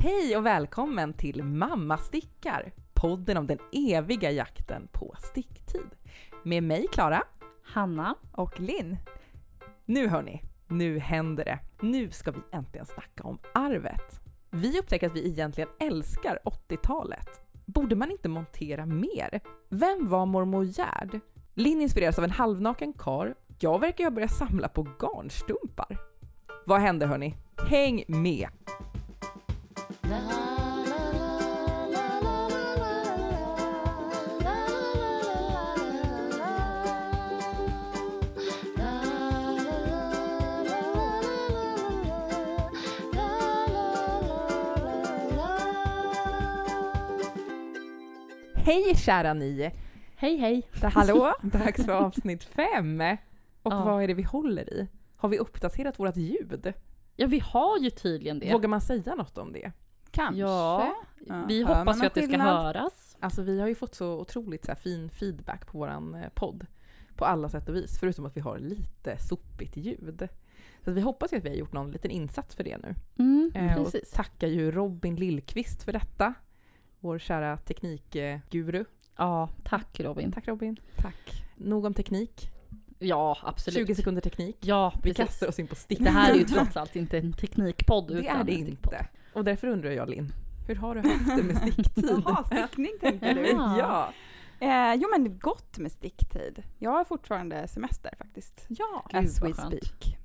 Hej och välkommen till Mamma stickar! Podden om den eviga jakten på sticktid. Med mig Klara. Hanna. Och Linn. Nu hörni, nu händer det. Nu ska vi äntligen snacka om arvet. Vi upptäcker att vi egentligen älskar 80-talet. Borde man inte montera mer? Vem var mormor Gerd? Linn inspireras av en halvnaken kar. Jag verkar ju ha börjat samla på garnstumpar. Vad hände hörni? Häng med! Hej kära ni! Hej hej! Hallå? Dags för avsnitt fem! Och Ja. vad är det vi håller i? Har vi uppdaterat vårt ljud? Ja vi har ju tydligen det. Vågar man säga något om det? Kanske. Ja, Ja. vi man hoppas ju att det ska höras. Alltså vi har ju fått så otroligt så här, fin feedback på våran eh, podd. På alla sätt och vis, förutom att vi har lite sopigt ljud. Så att vi hoppas ju att vi har gjort någon liten insats för det nu. Mm, Eh, och tackar ju Robin Lillqvist för detta. Vår kära teknikguru. Ja, tack Robin. Tack Robin. Tack. Nog om teknik. Ja, absolut. 20 sekunder teknik. Ja, Vi precis. kastar oss in på stick. Det här är ju trots allt inte en teknikpodd Det utan är det inte. Och därför undrar jag Linn, hur har du haft det med sticktid? Jaha, stickning tänker du? Ja. ja. Eh, jo men gott med sticktid. Jag har fortfarande semester faktiskt. Ja. Gud, As we speak.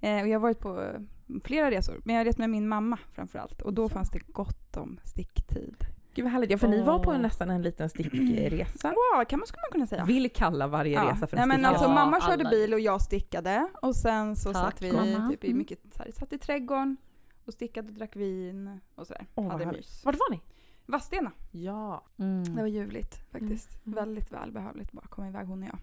Eh, och jag har varit på eh, flera resor, men jag har rest med min mamma framförallt. Och då Ja. fanns det gott om sticktid. Gud vad härligt. Ja, för ni var på en, nästan en liten stickresa. Wow, kan man, skulle man kunna säga. Vill kalla varje Ja. resa för Nej, en men stickresa. alltså Ja, mamma körde bil och jag stickade. Och sen så Tack, satt vi mamma. typ i Mm. mycket, så här, satt i trädgården och stickade och drack vin och sådär. Vad Hade mys. Vart var ni? Vadstena. Ja. Mm. Det var ljuvligt faktiskt. Mm. Väldigt välbehövligt bara komma iväg hon och jag.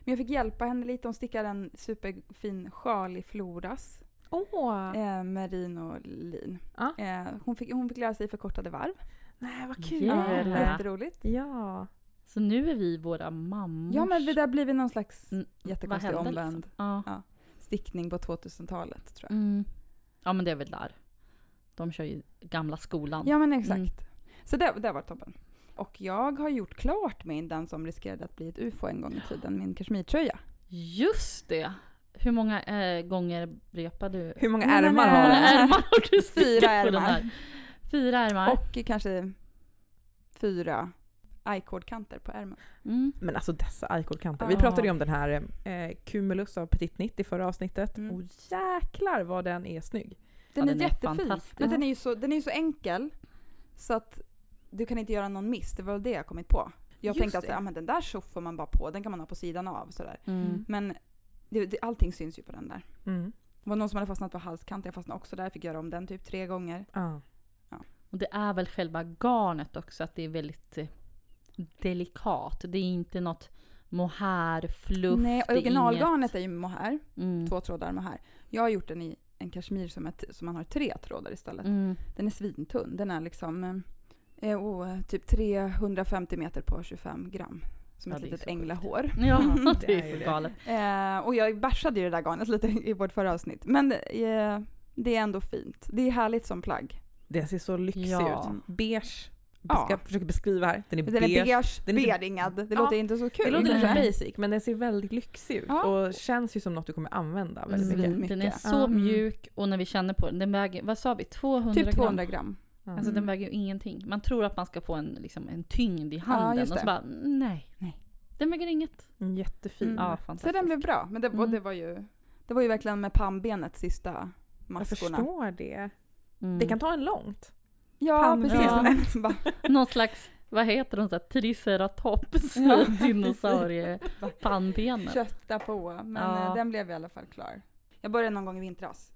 Men jag fick hjälpa henne lite. Hon stickade en superfin sjal i floras. Åh. Eh, merino lin. Ja. Eh, hon, fick, hon fick lära sig förkortade varv. Nej vad kul. Jävlar. Ja, Ja. jätteroligt. Ja. Så nu är vi våra mammors... Ja men det där blir väl någon slags Mm, jättekonstig hände omvänd liksom? Ja. stickning på 2000-talet tror jag. Mm. Ja, men det är väl där. De kör ju gamla skolan. Ja men exakt. Mm. Så det, det var toppen. Och jag har gjort klart min, den som riskerade att bli ett ufo en gång i tiden, min kashmirtröja. Just det! Hur många eh, gånger repade du? Hur många ärmar har du? ärmar har du Fyra ärmar. Fyra ärmar. Och kanske fyra i-cord-kanter på ärmen. Mm. Men alltså dessa i-cord-kanter. Vi pratade ju om den här eh, Cumulus av Petit Nitt i förra avsnittet. Mm. Och jäklar vad den är snygg. Den Ja, är den är jättefin. Men den är, ju så, den är så enkel så att du kan inte göra någon miss. Det var väl det jag kommit på. Jag Just tänkte att ja, men den där tjoffar man bara på, den kan man ha på sidan av. Sådär. Mm. Men det, det, allting syns ju på den där. Mm. Det var någon som hade fastnat på halskanten, jag fastnade också där. Jag fick göra om den typ tre gånger. Ja. Och det är väl själva garnet också, att det är väldigt eh, delikat. Det är inte något mohair-fluff. Nej, det är originalgarnet är ju mohair. inget- Mm. Två trådar mohair. Jag har gjort den i en kashmir som, är som man har tre trådar istället. Mm. Den är svintunn. Den är liksom eh, eh, oh, typ 350 meter på 25 gram. Som Ja, ett det är litet änglahår. Ja, det det är ju så det. galet. Eh, och jag bärsade ju det där garnet lite i vårt förra avsnitt. Men eh, det är ändå fint. Det är härligt som plagg. Den ser så lyxig Ja. ut. Beige. Ja. Ska jag försöka beskriva här. Den är Den beige. är beige, Den är lite- beringad. Det Ja, låter inte så kul. Det låter lite basic men den ser väldigt lyxig ut Ja. och känns ju som något du kommer använda väldigt Mm. mycket. Den är så Ja. mjuk och när vi känner på den, den väger, vad sa vi, 200 Typ gram? 200 gram. Ja. Alltså den Mm. väger ju ingenting. Man tror att man ska få en, liksom, en tyngd i handen just och så bara, nej. Nej. Den väger inget. Jättefin. Mm. Ja, Så fantastiskt. den blev bra. Men det, var- Mm. det, var, ju, det var ju verkligen med pannbenet sista Jag maskorna. förstår det. Mm. Det kan ta en långt. Ja, precis. Bara, Någon slags, vad heter de, så här, triceratops Ja. dinosauriepannbenen. kötta på. Men Ja. eh, den blev i alla fall klar. Jag började någon gång i vintras.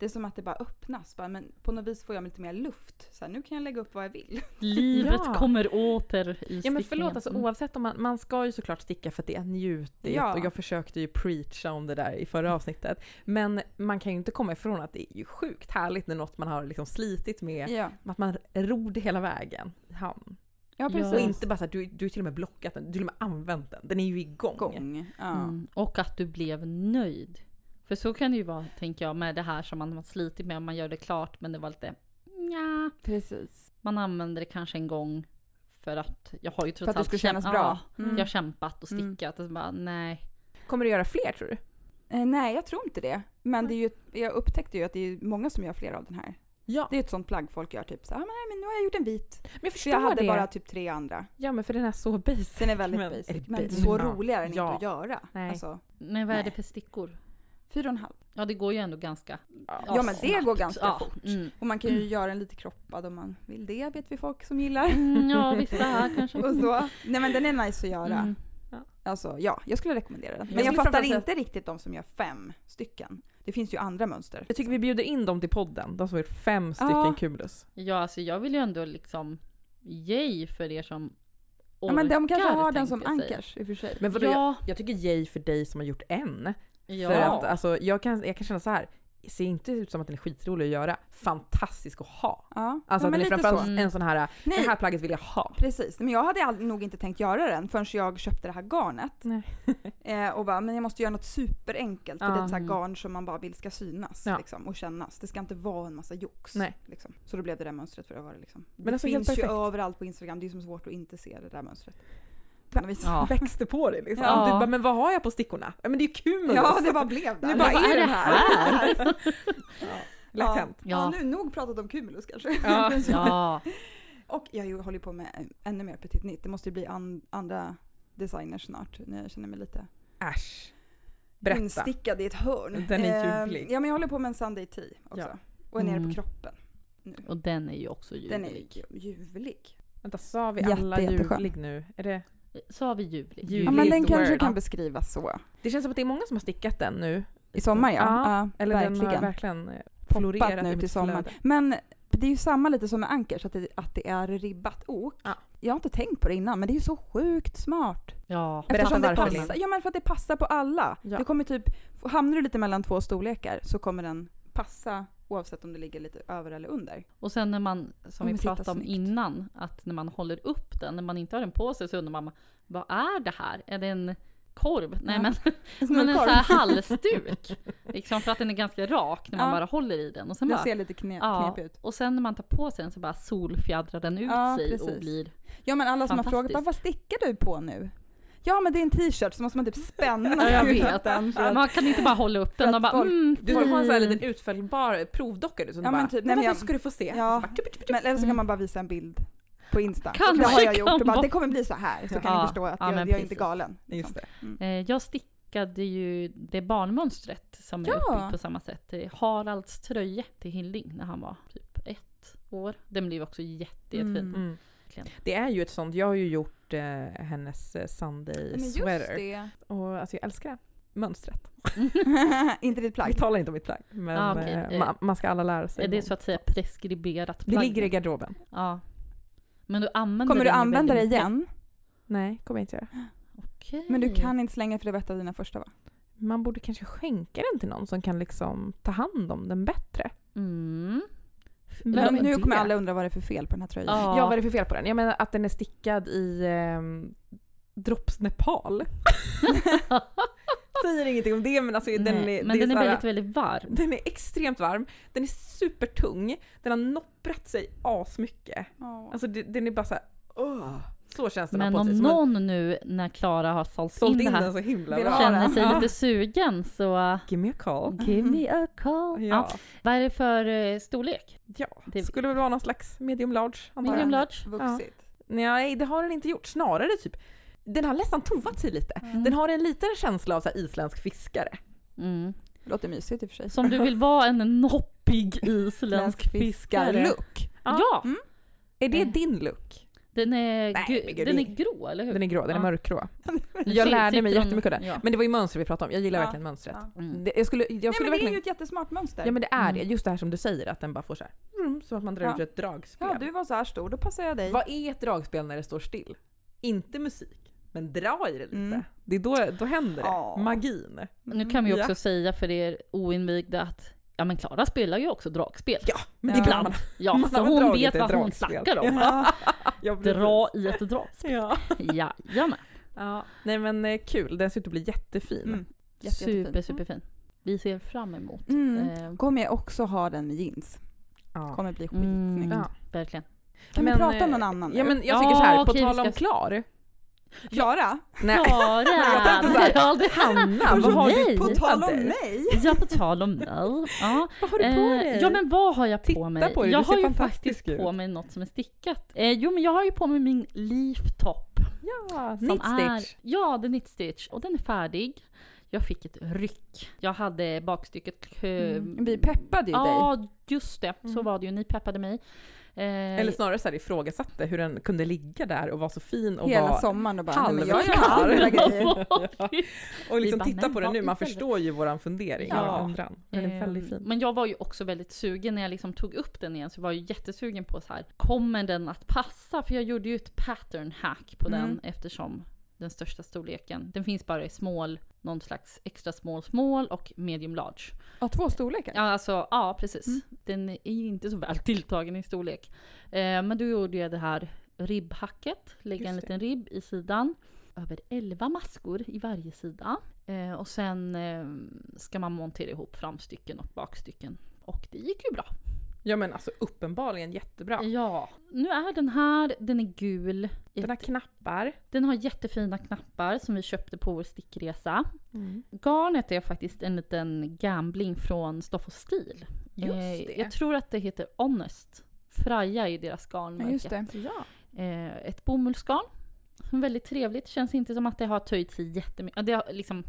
Det är som att det bara öppnas. Bara, men på något vis får jag lite mer luft. Så här, nu kan jag lägga upp vad jag vill. Livet Ja. kommer åter i stickningen. Ja men förlåt, alltså, Mm. oavsett om man, man ska ju såklart sticka för att det är njutigt Ja. och jag försökte ju preacha om det där i förra avsnittet. Men man kan ju inte komma ifrån att det är ju sjukt härligt när något man har liksom slitit med, Ja, att man ror det hela vägen i hamn. Ja. precis. Och inte bara såhär, du, du har till och med blockat den, du har till och med använt den, den är ju igång. gång. Ja. Mm. Och att du blev nöjd. För så kan det ju vara, tänker jag, med det här som man har slitit med. Man gör det klart men det var lite nja. Precis. Man använder det kanske en gång för att jag har ju trots För att det allt ska käm- kännas bra. Ja, Mm. Jag har kämpat och Mm. stickat och så bara nej. Kommer du göra fler tror du? Eh, nej, jag tror inte det. Men det är ju, jag upptäckte ju att det är många som gör flera av den här. Ja. Det är ett sånt plagg folk gör typ så här, "Ah, nej men nu har jag gjort en vit. Men jag För förstår jag hade det. bara typ tre andra. Ja men för den är så basic. Den är väldigt Men- basic. Men så Ja. roligare än Ja. inte att göra. Nej. Alltså, Men vad är det för stickor? Fyra och en halv. Ja det går ju ändå ganska Ja, men det går ganska Ja, fort. Mm. Och man kan ju göra den lite kroppad om man vill det, vet vi folk som gillar. Mm, ja vissa här kanske. Och så. Nej men den är nice att göra. Mm. Alltså ja, jag skulle rekommendera den. Men Jag jag, fattar inte riktigt de som gör fem stycken. Det finns ju andra mönster. Jag tycker vi bjuder in dem till podden, de som har gjort fem stycken Ja. Cumulus. Ja alltså jag vill ju ändå liksom yay för er som Ja, orkar men de kanske har den som jag ankers i och för sig. Men vadå, jag, Ja, jag tycker yay för dig som har gjort en. Ja. För att alltså, jag, kan, jag kan känna så här. ser inte ut som att den är skitrolig att göra. Fantastisk att ha. Ja, Alltså ja, att den är framförallt så. Mm. en sån här, Nej. det här plagget vill jag ha. Precis, men jag hade all, nog inte tänkt göra den förrän jag köpte det här garnet. Nej. eh, och bara, men jag måste göra något superenkelt för Ja. det är ett så här Mm. garn som man bara vill ska synas Ja. liksom, och kännas. Det ska inte vara en massa jox. Nej. Liksom. Så då blev det där mönstret för det var det liksom. Men det alltså helt finns ju överallt på Instagram, det är så svårt att inte se det där mönstret. Ja. Växte på det liksom. Ja. Du bara, men vad har jag på stickorna? Ja men det är ju Cumulus! Ja, det bara blev där. Nu bara, vad är det här? här? Ja. Ja. Ja. nu nog pratat om Cumulus kanske. Ja. Ja, Och jag håller på med eh, ännu mer Petit Nit. Det måste ju bli an, andra designers snart när jag känner mig lite Äsch. Berätta. instickad i ett hörn. Den är Eh, ljuvlig. Ja men jag håller på med en Sunday Tea också. Ja. Och är nere Mm. på kroppen. Nu. och den är ju också Den är ljuvlig. ju ljuvlig. Vänta, sa vi alla ljuvlig nu? Är det... Så har vi ljuvlig. Ljuvlig. Ja men den kanske word. kan beskrivas så. det känns som att det är många som har stickat den nu. I sommar ja. Ja, ja Eller den har verkligen. verkligen eh, florerat nu till sommaren. Men det är ju samma lite som med ankers, att det, att det är ribbat ok. Ja. Jag har inte tänkt på det innan men det är ju så sjukt smart. Ja, Berätta Eftersom det varför, passar, ja men för att det passar på alla. Ja. Det kommer typ, hamnar du lite mellan två storlekar så kommer den passa oavsett om det ligger lite över eller under. och sen när man, som vi pratade om innan, att när man håller upp den, när man inte har den på sig så undrar man vad är det här? Är det en korv? Nej Ja. men, men en sån här halsduk. liksom för att den är ganska rak när man Ja. bara håller i den. Och sen Den bara, ser lite kne, ja, knepig ut. och sen när man tar på sig den så bara solfjädrar den ut sig precis. och blir... Ja men alla som har frågat bara, vad stickar du på nu? Ja men det är en t-shirt så måste man typ spänna Ja, jag ut vet. den. att- Man kan inte bara hålla upp den och bara folk- mm, Du ska ha en sån här liten utfällbar provdocka du som Ja, du men bara, typ, nej, men jag- ska du få se. Ja. Så bara, tup, tup, tup. Men, eller så kan Mm. man bara visa en bild på Insta. Kanske det har jag kan gjort och bara, det kommer bli så här så kan Ja, ni förstå att ja, jag, jag är inte galen. Just det. Eh, Jag stickade ju det barnmönstret som är uppbyggt på samma sätt. Haralds tröja till Hilding när han var typ ett år. Den blev också jätte, jättefin. Mm. Verkligen. Det är ju ett sånt, jag har ju gjort eh, hennes eh, Sunday Men just sweater. det. Och alltså jag älskar det. Mönstret. inte ditt Vi plagg. talar inte om mitt plagg. Men Ah, okej. eh, Eh, man, man ska alla lära sig. Är det någon- så att säga preskriberat det plagg? ligger i garderoben. Ja. Men du använder Kommer du använda det igen? Nej, kommer jag inte göra. Okej. Men du kan inte slänga för det var ett av dina första va? Man borde kanske skänka den till någon som kan liksom ta hand om den bättre. Mm. Är nu kommer alla undra vad det är för fel på den här tröjan. Ja. Ja, vad är det för fel på den? Jag menar att den är stickad i eh, Drops Nepal. Säger ingenting om det men alltså den Nej, är, men är den är väldigt, väldigt varm. Den är extremt varm, den är supertung, den har nopprat sig asmycket. Ja. Alltså den är bara såhär, åh. Så känns den Men sig. om en- någon nu när Klara har sålt, sålt in in det här den så himla bra. känner sig Ja. lite sugen så Give me a call. give me a call. Ja. Ja, Vad är det för eh, storlek? ja. Det- skulle väl vara någon slags medium large Medium large? Vuxit. Nej det har den inte gjort, snarare typ den har nästan tovat sig lite. Mm. Den har en liten känsla av så här isländsk fiskare. Mm. Låter mysigt i och för sig. Som du vill vara en noppig isländsk fiskare. Look. Ja, Mm. Är det din look? Den är, Nej, den det- är grå, eller hur? Den är grå, den är Ja. mörkgrå. Jag lärde mig jättemycket av den. Ja. Men det var ju mönster vi pratade om, jag gillar Ja. verkligen mönstret. Ja. Mm. Det, jag skulle, jag Nej, skulle men det är ju ett jättesmart mönster. Ja men det är det, Mm. just det här som du säger att den bara får så här, som att man drar Ja. ut ett dragspel. Ja, du var så här stor, då passar jag dig. Vad är ett dragspel när det står still? Inte musik, men dra i det lite. Mm. Det är då, då händer det. Ja. Magin. Nu kan vi Ja. också säga för er oinvigda att ja men Klara spelar ju också dragspel. Ja, men Ja. man. Ja, Man så hon vet vad hon snackar om. Ja. Ja. Dra i ett dragspel. Ja. Jajamän. ja. Nej men eh, kul, den ser ut att bli jättefin. Mm. Jätte, Super, jättefin. superfin. Vi ser fram emot. Mm. Eh, Kommer jag också ha den med jeans. Ja. kommer bli Mm, skitsnyggt. Ja. Verkligen. Kan Men, vi prata om eh, någon annan Ja nu? men jag Ja, tycker så här, på vi tal ska- om Klar. Klara? Nej, Klara! Jag tänkte så här, Ja, det- Hanna, vad har du På tal om mig! Ja, på tal om mig. Ja. Vad har du på Eh, dig? ja men vad har jag på Titta mig? på dig, jag har ju faktiskt ut. på mig något som är stickat. Eh, jo men jag har ju på mig min Leaf Top. Ja, som knit är- stitch. Ja, det är knit stitch och den är färdig. Jag fick ett ryck. Jag hade bakstycket... Mm. Vi peppade ju dig. Ja, just det. Så Mm. var det ju. Ni peppade mig. Eh, Eller snarare så här ifrågasatte hur den kunde ligga där och vara så fin och Hela vara sommaren och bara, men jag gör andra grejer. Och liksom bara, titta på den nu, man förstår ju våran fundering, Ja. ja. undran. Den är väldigt Ehm, fin. Men jag var ju också väldigt sugen när jag liksom tog upp den igen, så var jag jättesugen på så här. kommer den att passa? För jag gjorde ju ett pattern hack på Mm. den eftersom den största storleken, den finns bara i small, någon slags extra small small och medium large. Ja, två storlekar. Ja, alltså, ja precis. Mm. Den är ju inte så väl tilltagen i storlek. Eh, men då gjorde jag det här ribbhacket, lägga en liten ribb i sidan. Över 11 maskor i varje sida. Eh, och sen eh, ska man montera ihop framstycken och bakstycken. Och det gick ju bra. Ja men alltså uppenbarligen jättebra. Ja. Nu är den här, den är gul. Den har knappar. Den har jättefina knappar som vi köpte på vår stickresa. Mm. Garnet är faktiskt en liten gambling från Stoff och Stil. Just Eh, det. Jag tror att det heter Honest. Freja är deras garnmärke. just det. Ja. Eh, ett bomullsgarn. Är Väldigt trevligt. Känns inte som att det har töjt sig jättemycket. Det har liksom,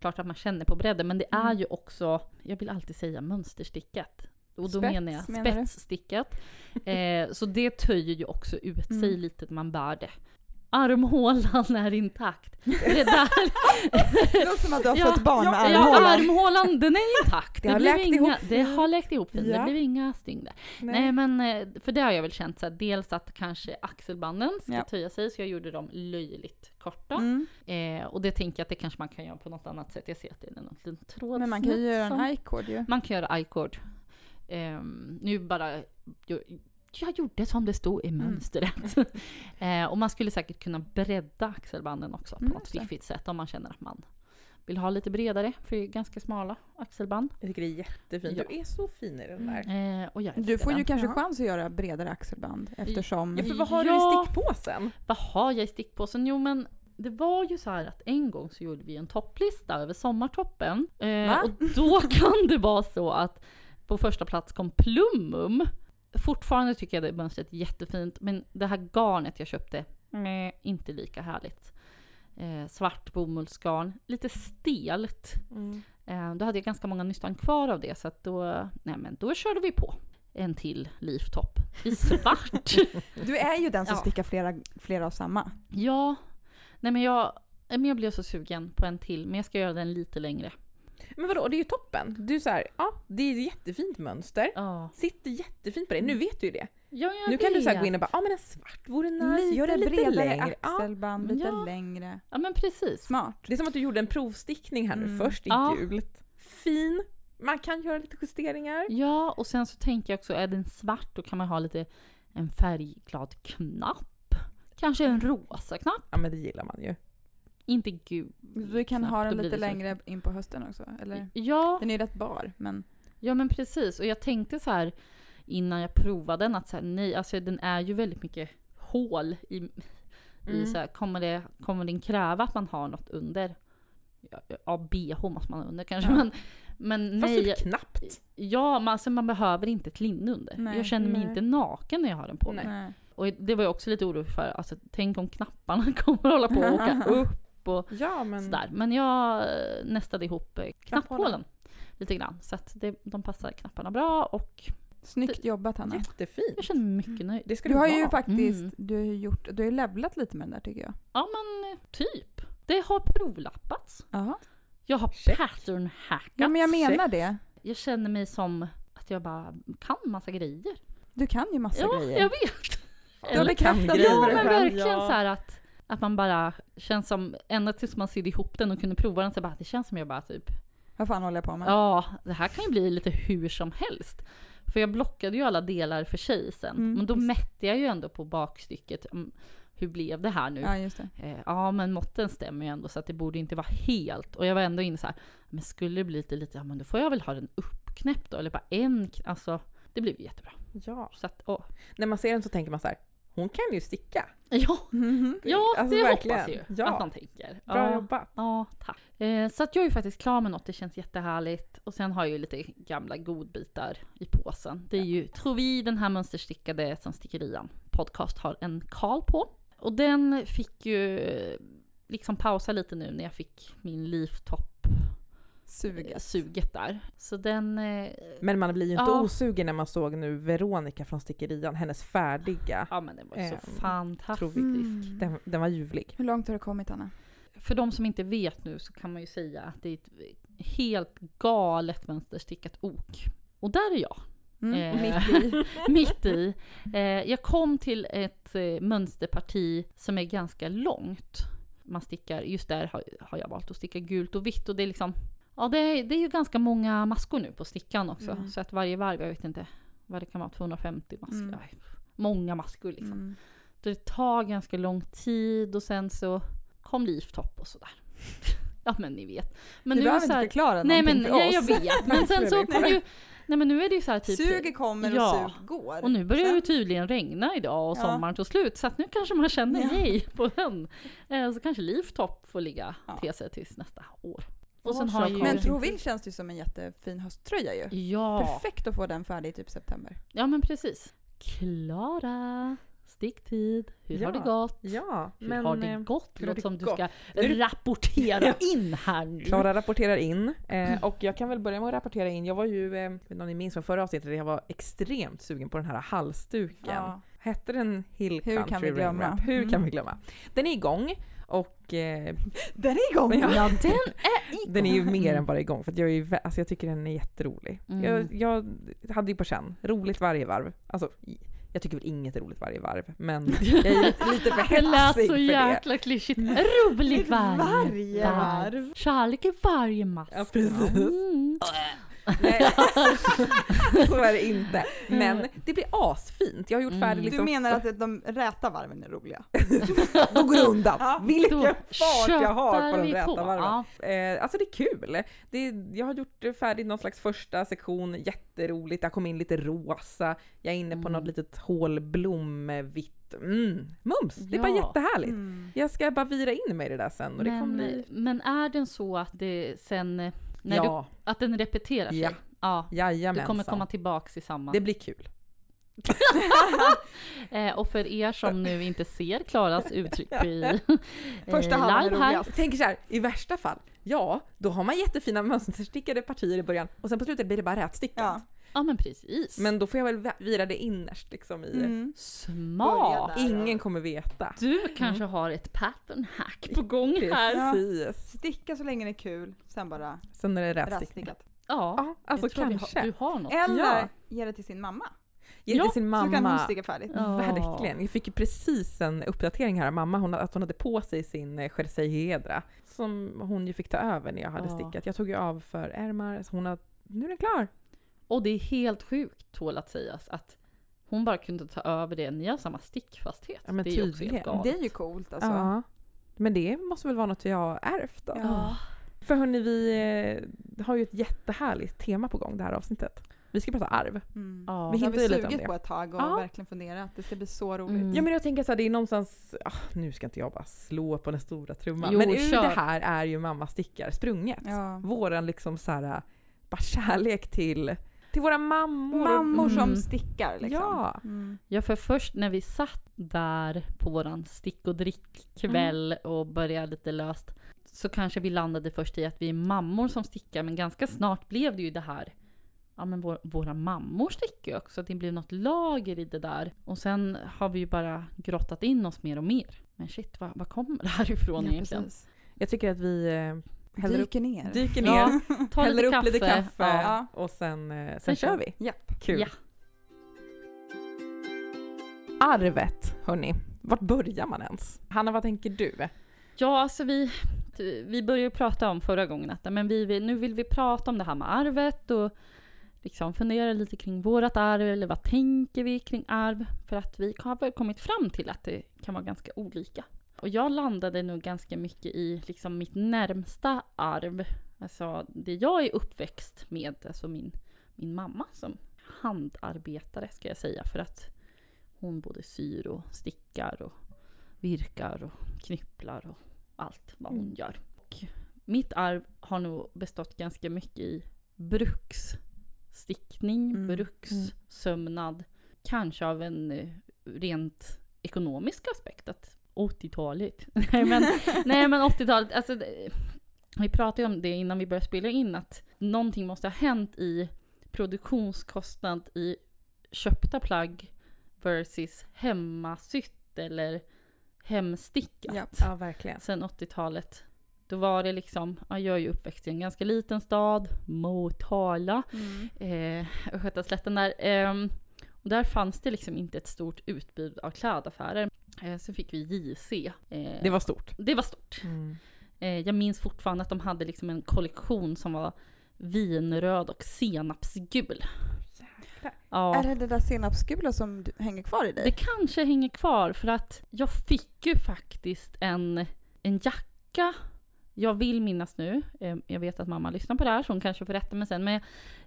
klart att man känner på bredden men det är Mm. ju också, jag vill alltid säga mönsterstickat. Och då Spets, menar jag menar spetsstickat. Eh, så det töjer ju också ut sig Mm. lite när man bär det. Armhålan är intakt. Det där, Det låter som att du har Ja, fött barn med ja, armhålan. armhålan den är intakt. Det har blev läkt inga, ihop Det har läkt ihop fint. Det Ja. blev inga sting där. Nej. men eh, för det har jag väl känt så här, dels att kanske axelbanden ska Ja. töja sig så jag gjorde dem löjligt korta. Mm. Eh, och det tänker jag att det kanske man kan göra på något annat sätt. Jag ser att det är någon liten tråd. Men man kan ju göra en i-cord ju. Man kan göra i-cord. Ehm, nu bara... Jag, jag gjorde som det stod i Mm. mönstret. eh, och man skulle säkert kunna bredda axelbanden också på Mm, något fiffigt sätt om man känner att man vill ha lite bredare för det är ganska smala axelband. Jag tycker det är jättefint. Ja. Du är så fin i den där. Eh, och jag Du får ju den. kanske Ja. chans att göra bredare axelband eftersom... Ja för vad har Ja. du i stickpåsen? Vad har jag i stickpåsen? Jo men det var ju så här att en gång så gjorde vi en topplista över sommartoppen. Eh, Va? och då kan det vara så att på första plats kom Plumum. Fortfarande tycker jag det mönstret är jättefint men det här garnet jag köpte, nej, inte lika härligt. Eh, svart bomullsgarn, lite stelt. Eh, då hade jag ganska många nystan kvar av det så att då, nej men då körde vi på. En till leaftop i svart. Du är ju den som Ja. stickar flera, flera av samma. Ja, nej men jag, men jag blev så sugen på en till, men jag ska göra den lite längre. Men vadå, det är ju toppen. Du är så här, ja det är ett jättefint mönster. Ja, Sitter jättefint på dig, nu vet du ju det. ja jag Nu kan du så här gå in och bara, ja men en svart vore nice, Lite gör den lite bredare längre. Ja. axelband, lite Ja. längre. Ja men precis. Smart. Det är som att du gjorde en provstickning här nu Mm. först i Ja. gult. Fin. Man kan göra lite justeringar. Ja, och sen så tänker jag också, är den svart då kan man ha lite en färgglad knapp. Kanske en rosa knapp. Ja men det gillar man ju. Inte gul. Du kan knapp, ha den lite längre in på hösten också, eller? Ja, Den är ju rätt bar, men... ja men precis. Och jag tänkte så här innan jag provade den att så här, nej, alltså den är ju väldigt mycket hål i, i Mm. så här, kommer, det, kommer den kräva att man har något under? Ja, ja bh måste man ha under kanske, Ja. men, men Fast nej. typ knappt. Ja, men alltså man behöver inte ett linne under. Nej, jag känner mig nej. inte naken när jag har den på mig. Nej. Och det var jag också lite orolig för. Alltså, tänk om knapparna kommer att hålla på att åka upp och Ja men. sådär. Men jag nästade ihop eh, Knapphålen. lite grann. Så att det, de passar knapparna bra och Snyggt jobbat Hanna. Jättefint. jag känner mig mycket nöjd. Det ska Du du har vara. ju faktiskt, Mm. du har gjort, du har ju levlat lite med den där tycker jag. Ja men typ. Det har provlappats. Jaha. Jag har Check. pattern hackat. Ja men jag check. menar det. Jag känner mig som att jag bara kan massa grejer. Du kan ju massa ja, grejer. jag vet. Du har bekräftat kan det Ja men verkligen Ja. så här att, att man bara känns som, ända tills man sydde ihop den och kunde prova den så bara, det känns som jag bara typ, Vad fan håller jag på med? ja det här kan ju bli lite hur som helst. För jag blockade ju alla delar för sig sen. Mm, men då visst. mätte jag ju ändå på bakstycket, mm, hur blev det här nu? Ja, just det. Eh, ja men måtten stämmer ju ändå så att det borde inte vara helt. Och jag var ändå inne så här, men skulle det bli lite, lite, ja men då får jag väl ha den uppknäppt då, eller bara en, alltså det blev jättebra. Ja. Så att, åh. När man ser den så tänker man så här, hon kan ju sticka. Ja, Mhm. ja Alltså, det verkligen. hoppas ju Ja. att man tänker. Bra ja. jobbat. Ja, tack. Eh, så att jag är ju faktiskt klar med något, det känns jättehärligt. Och sen har jag ju lite gamla godbitar i påsen. Det är ju, tror vi, den här mönsterstickade som Stickerian podcast har en Karl på. Och den fick ju eh, liksom pausa lite nu när jag fick min leaftop Suget. suget där. Så den... Eh, Men man blir ju inte Ja. osugen när man såg nu Veronica från Stickerian, hennes färdiga. ja men den var ju så Ehm, fantastisk. Mm. Den, den var ljuvlig. Hur långt har du kommit Anna? För de som inte vet nu så kan man ju säga att det är ett helt galet mönsterstickat ok. Och där är jag. Mm. Eh, Mitt i. mitt i. Eh, jag kom till ett eh, mönsterparti som är ganska långt. Man stickar, just där har, har jag valt att sticka gult och vitt och det är liksom, ja det är, det är ju ganska många maskor nu på stickan också. Mm. Så att varje varv, jag vet inte vad det kan vara, 250 maskor. Mm. Många maskor liksom. Mm. Det tar ganska lång tid och sen så kom leaftop och sådär. ja men ni vet. Men du nu det behöver så inte här, förklara Nej men för oss. jag vet. Men sen så kom ju, nej men nu är det ju så här typ. Suget kommer och Ja. sug går. Och nu börjar det ju Sen- tydligen regna idag och Ja. sommaren tog slut. Så att nu kanske man känner Ja. hej på den. Eh, så kanske Leaftop får ligga Ja. till sig tills nästa år. Och sen har ju... Men Trovill känns ju som en jättefin hösttröja ju. Ja, Perfekt att få den färdig i typ september. ja men precis. Klara, sticktid. Hur har Ja. det gått? Ja, Hur men har det eh, gått? hur Det har låter det som du ska Nu rapportera in här nu. Klara rapporterar in eh, och jag kan väl börja med att rapportera in. Jag var ju, eh, om ni minns från förra avsnittet, jag var extremt sugen på den här halsduken. Ja. Hette den Hill Hur Country kan vi glömma? Hur Mm. kan vi glömma? Den är igång och eh, Den är igång! Ja. Ja, den är igång. den är ju mer än bara igång för jag, är alltså jag tycker den är jätterolig. Mm. Jag, jag hade ju på känn, roligt varje varv. Alltså, jag tycker väl inget är roligt varje varv, men jag är lite, lite för Det lät hetsig så för jäkla klyschigt. Roligt varje, Varje varv. Kärlek i varje mask. Ja, precis. Mm. Nej, så är det inte. Men det blir asfint. Jag har gjort färdigt Mm. liksom... Du menar att de räta varven är roliga? Då går det undan. Ja, Vilken fart jag har på de räta på. varven. Ja. Eh, alltså det är kul. Det är, jag har gjort färdigt någon slags första sektion, jätteroligt. Jag kom in lite rosa. Jag är inne på Mm. något litet hålblomvitt. Mm, mums! Det är bara Ja. jättehärligt. Mm. Jag ska bara vira in mig i det där sen och det kommer Men, bli... men är den så att det sen, när Ja, du, att den repeterar sig? Ja. ja. Du jajamensan. kommer komma tillbaks i samma. Det blir kul. eh, och för er som nu inte ser Klaras uttryck i eh, Första halvan är live här. roligast. Tänker så här, i värsta fall, ja, då har man jättefina mönsterstickade partier i början och sen på slutet blir det bara rätstickat. Ja. Ja men precis. Men då får jag väl vira det innerst liksom i... Mm. Smart! Ingen kommer veta. Du kanske har ett pattern hack på gång här. Precis. Sticka så länge det är kul, sen bara Sen är det rätstickat. Ja, Ja, alltså jag tror vi kanske. har, du har något. Eller Ja. ge det till sin mamma. Ge det Ja, till sin Så kan hon mamma. sticka färdigt. Ja. Verkligen. Jag fick ju precis en uppdatering här av mamma, hon, att hon hade på sig sin eh, jersey hedra som hon ju fick ta över när jag hade stickat. Jag tog ju av för ärmar, så hon har, nu är den klar. Och det är helt sjukt tål att sägas att hon bara kunde ta över det. Ni har samma stickfasthet. Ja, men det är ju också tydligen. helt galet. Det är ju coolt alltså. Ja. Men det måste väl vara något jag har ärvt då? Ja. För hörni, vi eh, har ju ett jättehärligt tema på gång det här avsnittet. Vi ska prata arv. Mm. Ja. Vi Det har hintar vi lite om sugit det. på ett tag och Ja. verkligen funderat. Det ska bli så roligt. Mm. Ja men jag tänker så här, det är någonstans, ah, nu ska inte jag bara slå på den stora trumman, Jo, men ur kör. det här är ju mamma stickar sprunget. Ja. Våran liksom så här, bara kärlek till, till våra mammor. Mammor som Mm. stickar liksom. Ja. Mm. Ja, för först när vi satt där på våran stick och drickkväll Mm. och började lite löst så kanske vi landade först i att vi är mammor som stickar men ganska snart blev det ju det här Ja men vår, våra mammor stickar ju också, det blev något lager i det där. Och sen har vi ju bara grottat in oss mer och mer. Men shit, vad, vad kommer det här ifrån Ja, egentligen? precis. Jag tycker att vi häller upp, Dyker ner. dyker ner, Ja, ta häller lite upp lite kaffe Ja. och sen, eh, sen, Sen kör vi. Japp. Kul. Ja. Arvet, hörni. Vart börjar man ens? Hanna, vad tänker du? Ja, alltså vi, vi började ju prata om förra gången att men vi vill, nu vill vi prata om det här med arvet och liksom fundera lite kring vårat arv eller vad tänker vi kring arv? För att vi har väl kommit fram till att det kan vara ganska olika. Och jag landade nog ganska mycket i liksom mitt närmsta arv. Alltså det jag är uppväxt med, alltså min, min mamma som handarbetare ska jag säga för att hon både syr och stickar och virkar och knypplar och allt vad hon Mm. gör. Och mitt arv har nog bestått ganska mycket i bruksstickning, Mm. brukssömnad. Kanske av en eh, rent ekonomisk aspekt. Att 80-talet. nej, men, nej men 80-talet, alltså vi pratade ju om det innan vi började spela in att någonting måste ha hänt i produktionskostnad i köpta plagg versus hemmasytt eller hemstickat. Ja. Ja, verkligen. Sen 80-talet. Då var det liksom, ja, jag är ju uppväxt i en ganska liten stad, Motala, Mm. eh, Östgötaslätten där. ehm, och där fanns det liksom inte ett stort utbud av klädaffärer. Eh, så fick vi JC. Eh, Det var stort. det var stort. Mm. Eh, jag minns fortfarande att de hade liksom en kollektion som var vinröd och senapsgul. Ja. Är det det där senapsgula som hänger kvar i dig? Det kanske hänger kvar för att jag fick ju faktiskt en, en jacka. Jag vill minnas nu, eh, jag vet att mamma lyssnar på det här så hon kanske får rätta mig sen. Men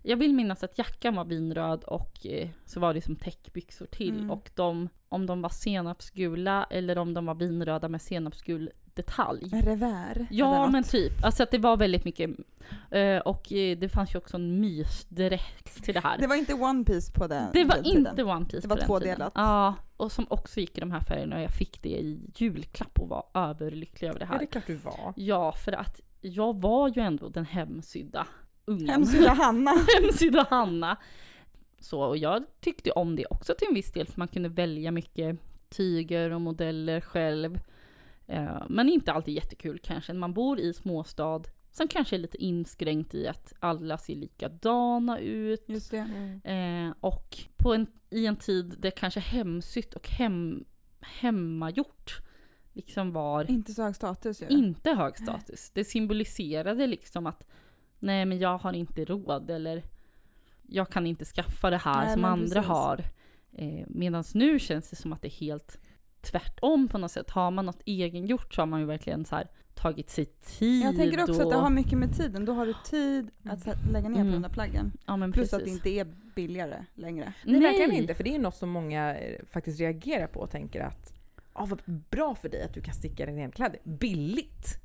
jag vill minnas att jackan var vinröd och eh, så var det som täckbyxor till. Mm. Och de, om de var senapsgula eller om de var vinröda med senapsgul detalj. En revär? Ja men typ, alltså att det var väldigt mycket. eh, och eh, det fanns ju också en mysdräkt till det här. Det var inte One Piece på den Det var den tiden. inte One Piece Det var på tvådelat. Ja, och som också gick i de här färgerna och jag fick det i julklapp och var överlycklig över det Ja, här. det är klart du var. Ja, för att jag var ju ändå den hemsydda ungen. Hemsida Hanna. Hemsydda Hanna. Så, och jag tyckte om det också till en viss del, för man kunde välja mycket tyger och modeller själv. Eh, men inte alltid jättekul kanske. när Man bor i småstad som kanske är lite inskränkt i att alla ser likadana ut. Det. Eh, och på en, i en tid där kanske hemsytt och hem, hemmagjort liksom var Inte så hög status ju. inte hög status. Det symboliserade liksom att nej men jag har inte råd eller jag kan inte skaffa det här Nej, som andra precis. har. Eh, Medan nu känns det som att det är helt tvärtom på något sätt. Har man något egengjort så har man ju verkligen så här tagit sig tid. Jag tänker också och, att det har mycket med tiden. Då har du tid att sä- lägga ner Mm. på de där plaggen. ja, men Plus precis. att det inte är billigare längre. Nej, verkligen inte. För det är något som många eh, faktiskt reagerar på och tänker att ah, vad bra för dig att du kan sticka dina kläder. Billigt!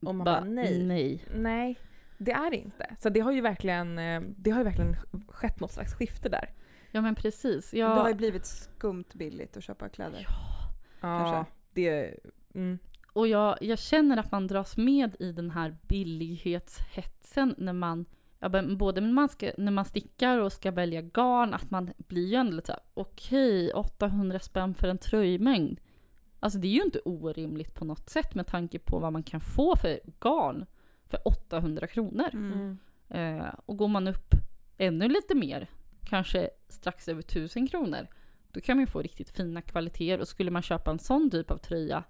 Och man bara, nej. nej. Nej, det är det inte. Så det har ju verkligen, eh, det har ju verkligen skett något slags skifte där. Ja men precis. Det har Jag, ju blivit skumt billigt att köpa kläder. Ja, Kanske. det... Mm. och jag, jag känner att man dras med i den här billighetshetsen när man Ja, men både när man, ska, när man stickar och ska välja garn, att man blir ju ändå lite såhär, okej, 800 spänn för en tröjmängd. Alltså det är ju inte orimligt på något sätt med tanke på vad man kan få för garn för 800 kronor. Mm. Eh, och går man upp ännu lite mer, kanske strax över 1000 kronor, då kan man ju få riktigt fina kvaliteter. Och skulle man köpa en sån typ av tröja,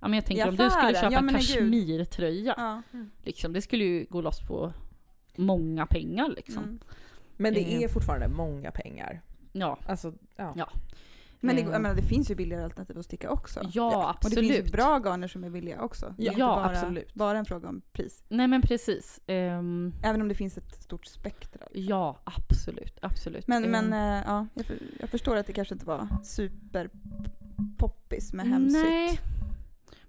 ja men jag tänker om du skulle köpa ja, en kashmirtröja, Ja. liksom, det skulle ju gå loss på många pengar liksom. Mm. Men det Eh. är fortfarande många pengar. Ja, Alltså, ja. Ja. Men det, Eh. jag menar, det finns ju billigare alternativ att sticka också. ja, Och det finns ju absolut. bra garner som är billiga också. Ja, inte bara, absolut. bara en fråga om pris. Nej men precis. Ehm, Även om det finns ett stort spektra. ja, absolut, absolut. Men, men Ehm, eh, ja, jag, för, jag förstår att det kanske inte var super poppis med hemsytt. Nej,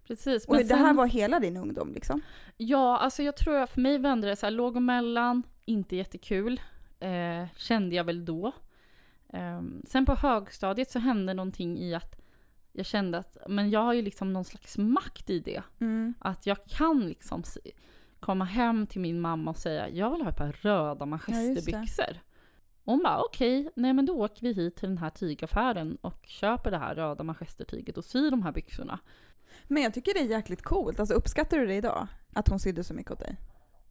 precis. Och Men det här sen- var hela din ungdom liksom? Ja, alltså jag tror att för mig vände det så här låg och mellan, inte jättekul. Eh, kände jag väl då. Ehm, sen på högstadiet så hände någonting i att jag kände att men jag har ju liksom någon slags makt i det. Mm. Att jag kan liksom komma hem till min mamma och säga jag vill ha ett par röda Ja, manchesterbyxor. Och hon bara okej, nej men då åker vi hit till den här tygaffären och köper det här röda manchestertyget och syr de här byxorna. Men jag tycker det är jäkligt coolt. Alltså uppskattar du det idag? Att hon sydde så mycket åt dig?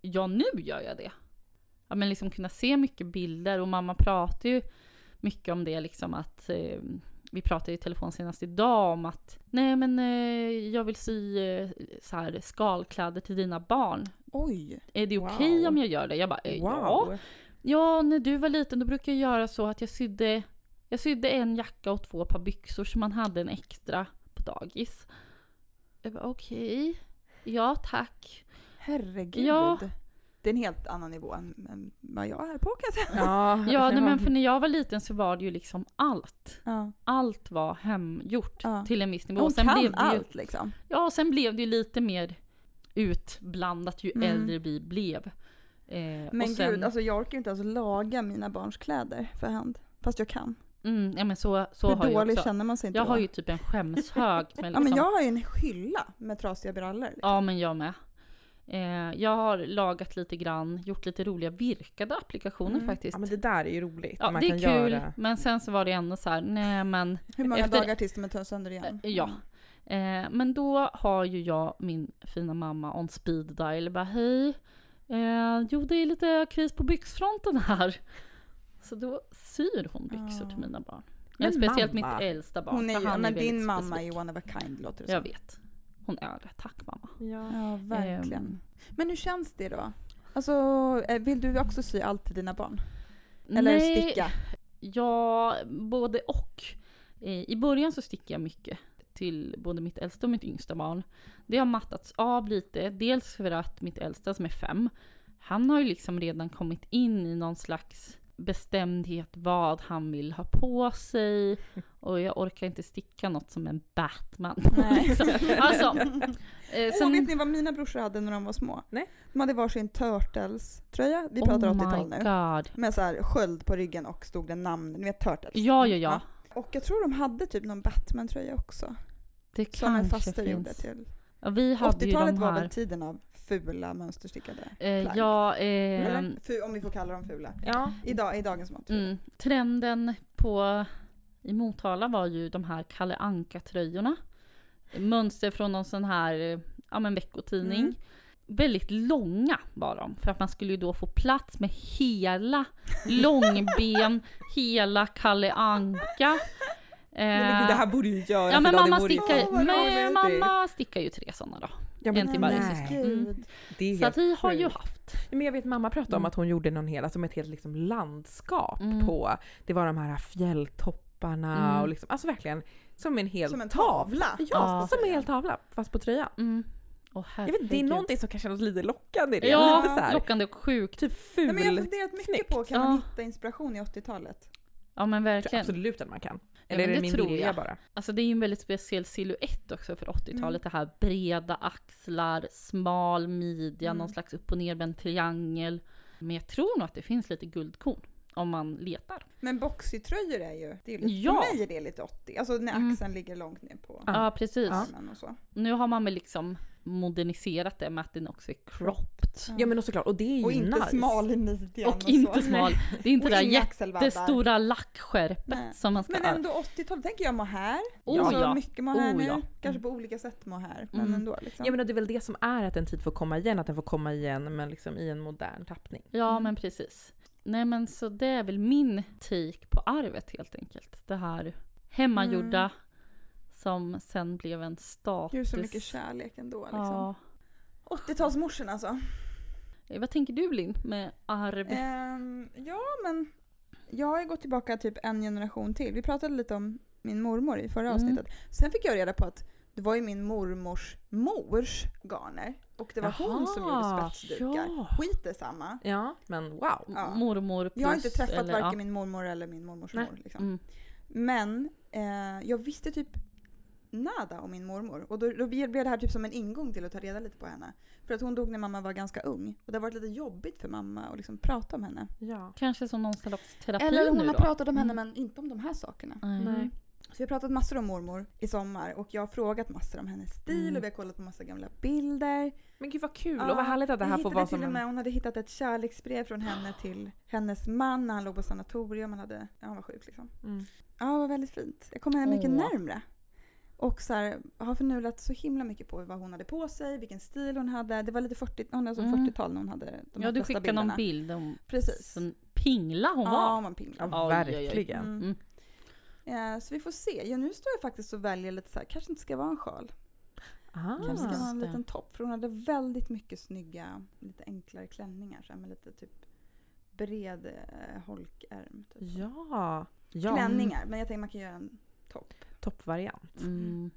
Ja, nu gör jag det. Ja, men liksom kunna se mycket bilder och mamma pratar ju mycket om det liksom att eh, vi pratade i telefon senast idag om att nej men eh, jag vill sy eh, så här skalkläder till dina barn. Oj! Är det Wow. okej om jag gör det? Jag bara eh, ja. Wow. Ja, när du var liten då brukade jag göra så att jag sydde jag sydde en jacka och två par byxor så man hade en extra på dagis. Okej. Ja, tack. Herregud. Ja. Det är en helt annan nivå än, än vad jag är på kan jag säga. Ja, Ja, nej, men för när jag var liten så var det ju liksom allt. Ja. Allt var hemgjort Ja. till en viss nivå. Hon Sen kan blev det ju, allt liksom. Ja, och sen blev det ju lite mer utblandat ju Mm. äldre vi blev. Eh, Men sen, gud, alltså jag orkar ju inte ens laga mina barns kläder för hand. Fast jag kan. mm, ja men så, så Hur har jag dålig också. känner man sig inte Jag då? har ju typ en skämshög med Ja liksom, men jag har ju en hylla med trasiga brallor. Liksom. Ja, men jag med. Eh, jag har lagat lite grann, gjort lite roliga virkade applikationer Mm. faktiskt. Ja men det där är ju roligt. Ja, man det är kul, göra. men sen så var det ändå så här, nej men, Hur många Efter- dagar tills de tö- sönder igen? Eh, ja. eh, men då har ju jag min fina mamma on speed dial bara hej, eh, jo det är lite kris på byxfronten här. Så då syr hon byxor Ja. till mina barn. Men Men speciellt mamma. mitt äldsta barn. Hon är ju, men din mamma specifik. är one of a kind låter det Jag som. vet. Hon är det, tack mamma. Ja. Ja, verkligen. Ehm. Men hur känns det då? Alltså, eh, vill du också sy allt till dina barn? Eller Nej, sticka? Ja, både och. Eh, I början så stickade jag mycket till både mitt äldsta och mitt yngsta barn. Det har mattats av lite, dels för att mitt äldsta som är fem, han har ju liksom redan kommit in i någon slags bestämdhet vad han vill ha på sig och jag orkar inte sticka något som en Batman. Nej. liksom. Alltså, eh, sen, vet ni vad mina brorsor hade när de var små? Nej. De hade varsin Turtles-tröja. Vi pratar oh 80-tal my nu. god. Med så här sköld på ryggen och stod det namn. Ni vet Turtles? Ja, ja, ja. Och jag tror de hade typ någon Batman-tröja också. Det Som en kanske faster finns. gjorde till. Ja, vi hade ju 80-talet de var väl tiden av fula mönsterstickade Eh, plagg? ja, eh, Eller? Fu- om vi får kalla dem fula. ja. Idag, I dagens mått. mm, trenden på i Motala var ju de här Kalle Anka-tröjorna. Mönster från någon sån här eh, ja, men veckotidning. Mm. Väldigt långa var de, för att man skulle ju då få plats med hela långben, hela Kalle Anka. Gud, det här borde ju göras ja men idag, mamma ju- stickar, vad men mamma stickar ju tre sådana då. Ja, men en varje nej. Det är Så att vi har ju haft. Men jag vet mamma pratade om Mm. att hon gjorde någon hel, som ett helt liksom landskap Mm. på, det var de här fjälltopparna Mm. och liksom, alltså verkligen som en hel Som en tavla. Ja, Ja. som en hel tavla fast på tröjan. Mm. Åh, Jag vet, det är någonting som kan kännas lite lockande i det. Ja, lite så här, lockande och sjukt. typ ful. Nej, men jag har funderat mycket snyggt. på, kan man Ja. hitta inspiration i 80-talet? Ja men Jag tror verkligen. absolut att man kan. Ja, Eller men är det det min tror vilja jag. bara? Alltså det är ju en väldigt speciell silhuett också för 80-talet. Mm. Det här breda axlar, smal midja, Mm. någon slags upp och nervänd triangel. Men jag tror nog att det finns lite guldkorn om man letar. Men boxytröjor är ju, det är lite, Ja. för mig är det lite 80. Alltså när Mm. axeln ligger långt ner på Ja, precis. armen och så. Nu har man väl liksom moderniserat det med att den också är cropped. Ja men och såklart, och det är ju Och inte nice. smal i midjan Och så. inte smal. Det är inte Och det där jättestora lackskärpet Nej. som man ska Men ändå 80-talet tänker jag mohair. Oh, alltså ja. mycket mohair Oh, nu. ja. Kanske på olika sätt mohair. Men Mm. ändå liksom. Ja men det är väl det som är att en tid får komma igen, att den får komma igen men liksom i en modern tappning. Ja, Mm. men precis. Nej, men så det är väl min take på arvet helt enkelt. Det här hemmagjorda Mm. som sen blev en status. Gud så mycket kärlek ändå liksom. Ja. 80-talsmorsorna alltså. Eh, Vad tänker du Linn med arv? Ehm, ja men jag har ju gått tillbaka typ en generation till. Vi pratade lite om min mormor i förra Mm. avsnittet. Sen fick jag reda på att det var ju min mormors mors garner. Och det var hon som gjorde spetsdukar. ja. Skit är samma. Ja, men wow. Ja. Mormor plus, Jag har inte träffat eller, varken ja. min mormor eller min mormors Nej. mor. Liksom. Mm. Men eh, jag visste typ nada om min mormor. Och då, då blev det här typ som en ingång till att ta reda lite på henne. För att hon dog när mamma var ganska ung. Och det har varit lite jobbigt för mamma att liksom prata om henne. Ja. Kanske som någon slags terapi Eller hon nu har då? pratat om henne Mm. men inte om de här sakerna. Nej. Nej. Så jag har pratat massor om mormor i sommar och jag har frågat massor om hennes stil Mm. och vi har kollat på massa gamla bilder. Men gud vad kul Ja, och vad härligt att det här får vara som med, en... hon hade hittat ett kärleksbrev från henne till hennes man när han låg på sanatorium. Han, hade, ja, han var sjuk liksom. Mm. Ja, det var väldigt fint. Jag kom henne mycket Åh. närmre. Och så här, har förnulat så himla mycket på vad hon hade på sig, vilken stil hon hade. Det var lite 40, hon är som Mm. 40-tal när hon hade de Ja, du skickade bilderna. någon bild om Precis. pingla hon ja, var. hon var en pingla. Ja, verkligen. Mm. Eh, så vi får se. Ja, nu står jag faktiskt och väljer lite så här, kanske inte ska vara en sjal. Ah. Kanske ska vara en liten topp. För hon hade väldigt mycket snygga, lite enklare klänningar. Så här, med lite typ bred eh, holkärm. Typ. Ja. ja. Klänningar, men jag tänker man kan göra en topp. Toppvariant. Mm.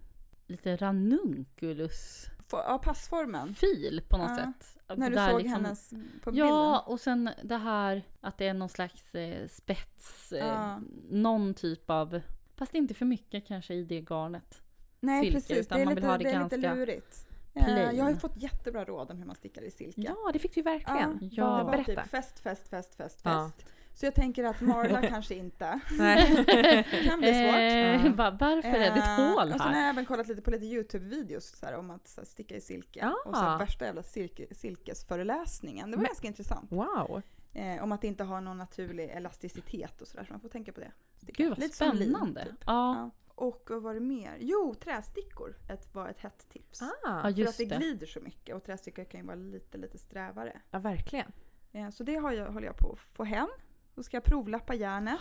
Lite ranunculus få- ja, passformen. fil på något Ja. sätt. När du Där såg liksom- hennes på Ja, och sen det här att det är någon slags eh, spets, eh, Ja. någon typ av, fast inte för mycket kanske i det garnet. Nej silke, precis, utan det är, man lite, vill ha det det är lite lurigt. Eh, plain. Jag har ju fått jättebra råd om hur man stickar i silke. Ja, det fick du verkligen. Ja. det var Berätta. typ fest, fest, fest, fest, Ja. fest. Så jag tänker att Marla kanske inte. Nej. Det kan bli svårt. Eh, va- varför är det ett Eh, hål Och sen har här? jag även kollat lite på lite YouTube-videos här, om att här, sticka i silke. Ja. Och så här, värsta jävla silke, silkesföreläsningen. Det var Men- ganska intressant. Wow. Eh, om att det inte har någon naturlig elasticitet och sådär. Så man får tänka på det. Sticka. Gud vad Lite som lin, spännande. typ. Ja, Ja. Och vad var det mer? Jo, trästickor ett, var ett hett tips. Ah, För att just det det. glider så mycket och trästickor kan ju vara lite, lite strävare. ja, verkligen. Eh, så det har jag, håller jag på att få hem. Då ska jag provlappa järnet.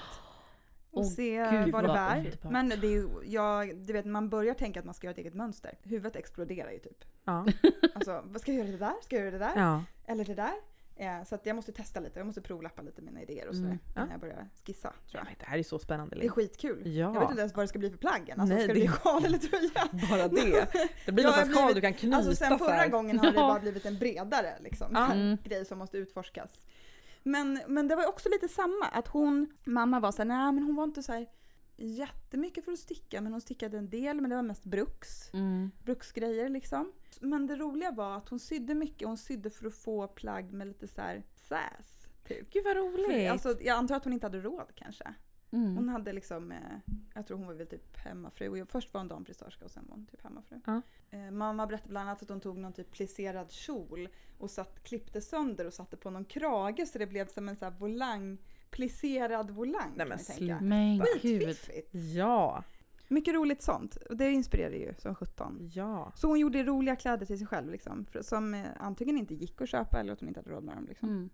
Och Åh, se gud, vad det vad bär. underbart. Men det är jag, du vet, man börjar tänka att man ska göra ett eget mönster. Huvudet exploderar ju typ. Ja. Alltså, vad ska jag göra det där? Ska jag göra det där? ja. Eller det där? Eh, så att jag måste testa lite. Jag måste provlappa lite mina idéer och sådär. Mm. Innan Ja. jag börjar skissa, tror Ja, jag. men Det här är så spännande. Det är skitkul. Ja. Jag vet inte ens vad det ska bli för plagg än. Alltså, Nej, ska det bli sjal eller tröja? Bara det. Det blir någon sjal du kan knyta Alltså sen så förra gången har det Ja. bara blivit en bredare liksom, Ja. Mm. grej som måste utforskas. Men, men det var också lite samma, att hon, mamma var såhär, nej men hon var inte så här jättemycket för att sticka, men hon stickade en del, men det var mest bruks, Mm. bruksgrejer liksom. Men det roliga var att hon sydde mycket, hon sydde för att få plagg med lite så här sass. Typ. Gud vad För, roligt. alltså, jag antar att hon inte hade råd kanske. Mm. Hon hade liksom, eh, jag tror hon var väl typ hemmafru. Och Först var hon damfrisörska och sen var hon typ hemmafru. Ja. Eh, mamma berättade bland annat att hon tog någon typ plisserad kjol och satt, klippte sönder och satte på någon krage så det blev som en sån här volang, plisserad volang. Nej, men sluta. Skitfiffigt. Ja. Mycket roligt sånt. Och det inspirerar ju som 17. Ja. Så hon gjorde roliga kläder till sig själv liksom, som eh, antingen inte gick att köpa eller att hon inte hade råd med dem. Liksom. Mm.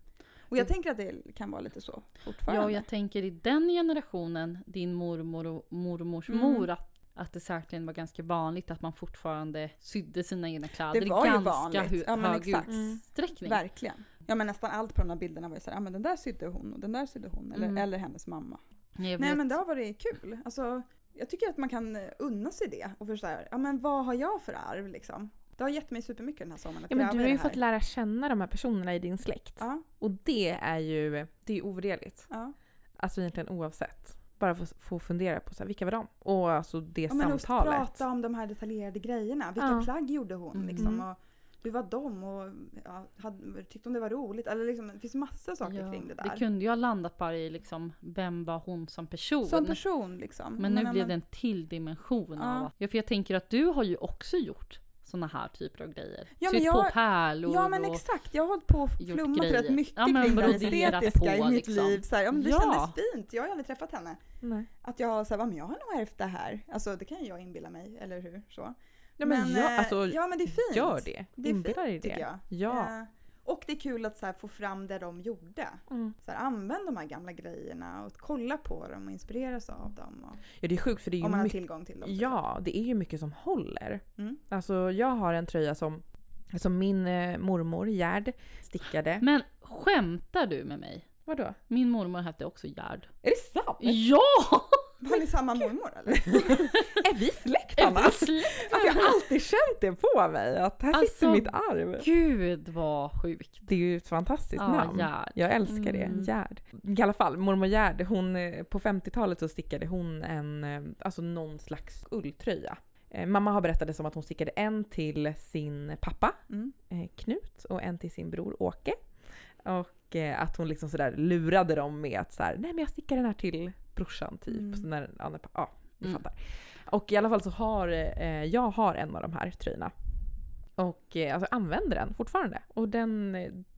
Och jag tänker att det kan vara lite så fortfarande. Ja, och jag tänker i den generationen, din mormor och mormors Mm. mor, att, att det säkerligen var ganska vanligt att man fortfarande sydde sina egna kläder Det var i ganska vanligt. Ja, hög exakt. utsträckning. Verkligen. Ja men nästan allt på de här bilderna var ju såhär, ja men den där sydde hon och den där sydde hon. Eller, Mm. eller hennes mamma. Nej men det har varit kul. Alltså, jag tycker att man kan eh, unna sig det. Och för så här, ja men vad har jag för arv liksom? Det har gett mig supermycket den här sommaren att ja men du har ju fått lära känna de här personerna i din släkt. Ja, Och det är ju det är ovärderligt. ja. Alltså egentligen oavsett. Bara få, få fundera på så här, vilka var de? Och alltså det ja men samtalet. prata om de här detaljerade grejerna. Vilka Ja. plagg gjorde hon Mm. liksom? Och hur var de? Och ja, hade, tyckte hon det var roligt? Eller liksom, det finns massor saker Ja, kring det där. Det kunde ju ha landat bara i liksom, vem var hon som person? Som person liksom. Men nu ja, blev det en till dimension Ja. av... Ja, för jag tänker att du har ju också gjort såna här typer av grejer. Ja, men Sytt jag- på pärlor Ja men exakt, jag har hållit på och gjort flummat rätt mycket Ja, kring det estetiska på, i mitt liksom. liv. Så här, ja, men det Ja. kändes fint, jag har ju aldrig träffat henne. Nej. Att jag har såhär, men jag har nog ärvt det här. Alltså det kan ju jag inbilla mig, eller hur? Så. Ja men, Men, ja, eh, alltså, ja, men det är fint. gör det. Det är Inbilla dig det. tycker jag. Ja. Eh, och det är kul att så här, få fram det de gjorde. Mm. Så här, använd de här gamla grejerna och kolla på dem och inspireras av dem. Och, ja det är sjukt för det är ju om man har mycket tillgång till dem. Ja, det är ju mycket som håller. Mm. Alltså jag har en tröja som, som min eh, mormor Gerd stickade. Men skämtar du med mig? Vadå? Min mormor hette också Gerd. Är det sant? Ja! Har ni samma mormor eller? Är vi släkt Är Anna? vi släkt? Alltså jag har alltid känt det på mig, att här Alltså, sitter mitt arv. Gud vad sjukt. Det är ju ett fantastiskt Ja, namn. Gerd. Jag älskar Mm. det, Gerd. I alla fall, mormor Gerd, hon, eh, på 50-talet så stickade hon en, eh, alltså någon slags ulltröja. Eh, Mamma har berättat det som att hon stickade en till sin pappa, Mm. Knut, och en till sin bror Åke. Och att hon liksom sådär lurade dem med att såhär, nej men jag stickar den här till brorsan typ. Mm. Så när, ja, ni Mm. fattar. Och i alla fall så har eh, jag har en av de här tröjorna. Och eh, alltså, använder den fortfarande. Och den,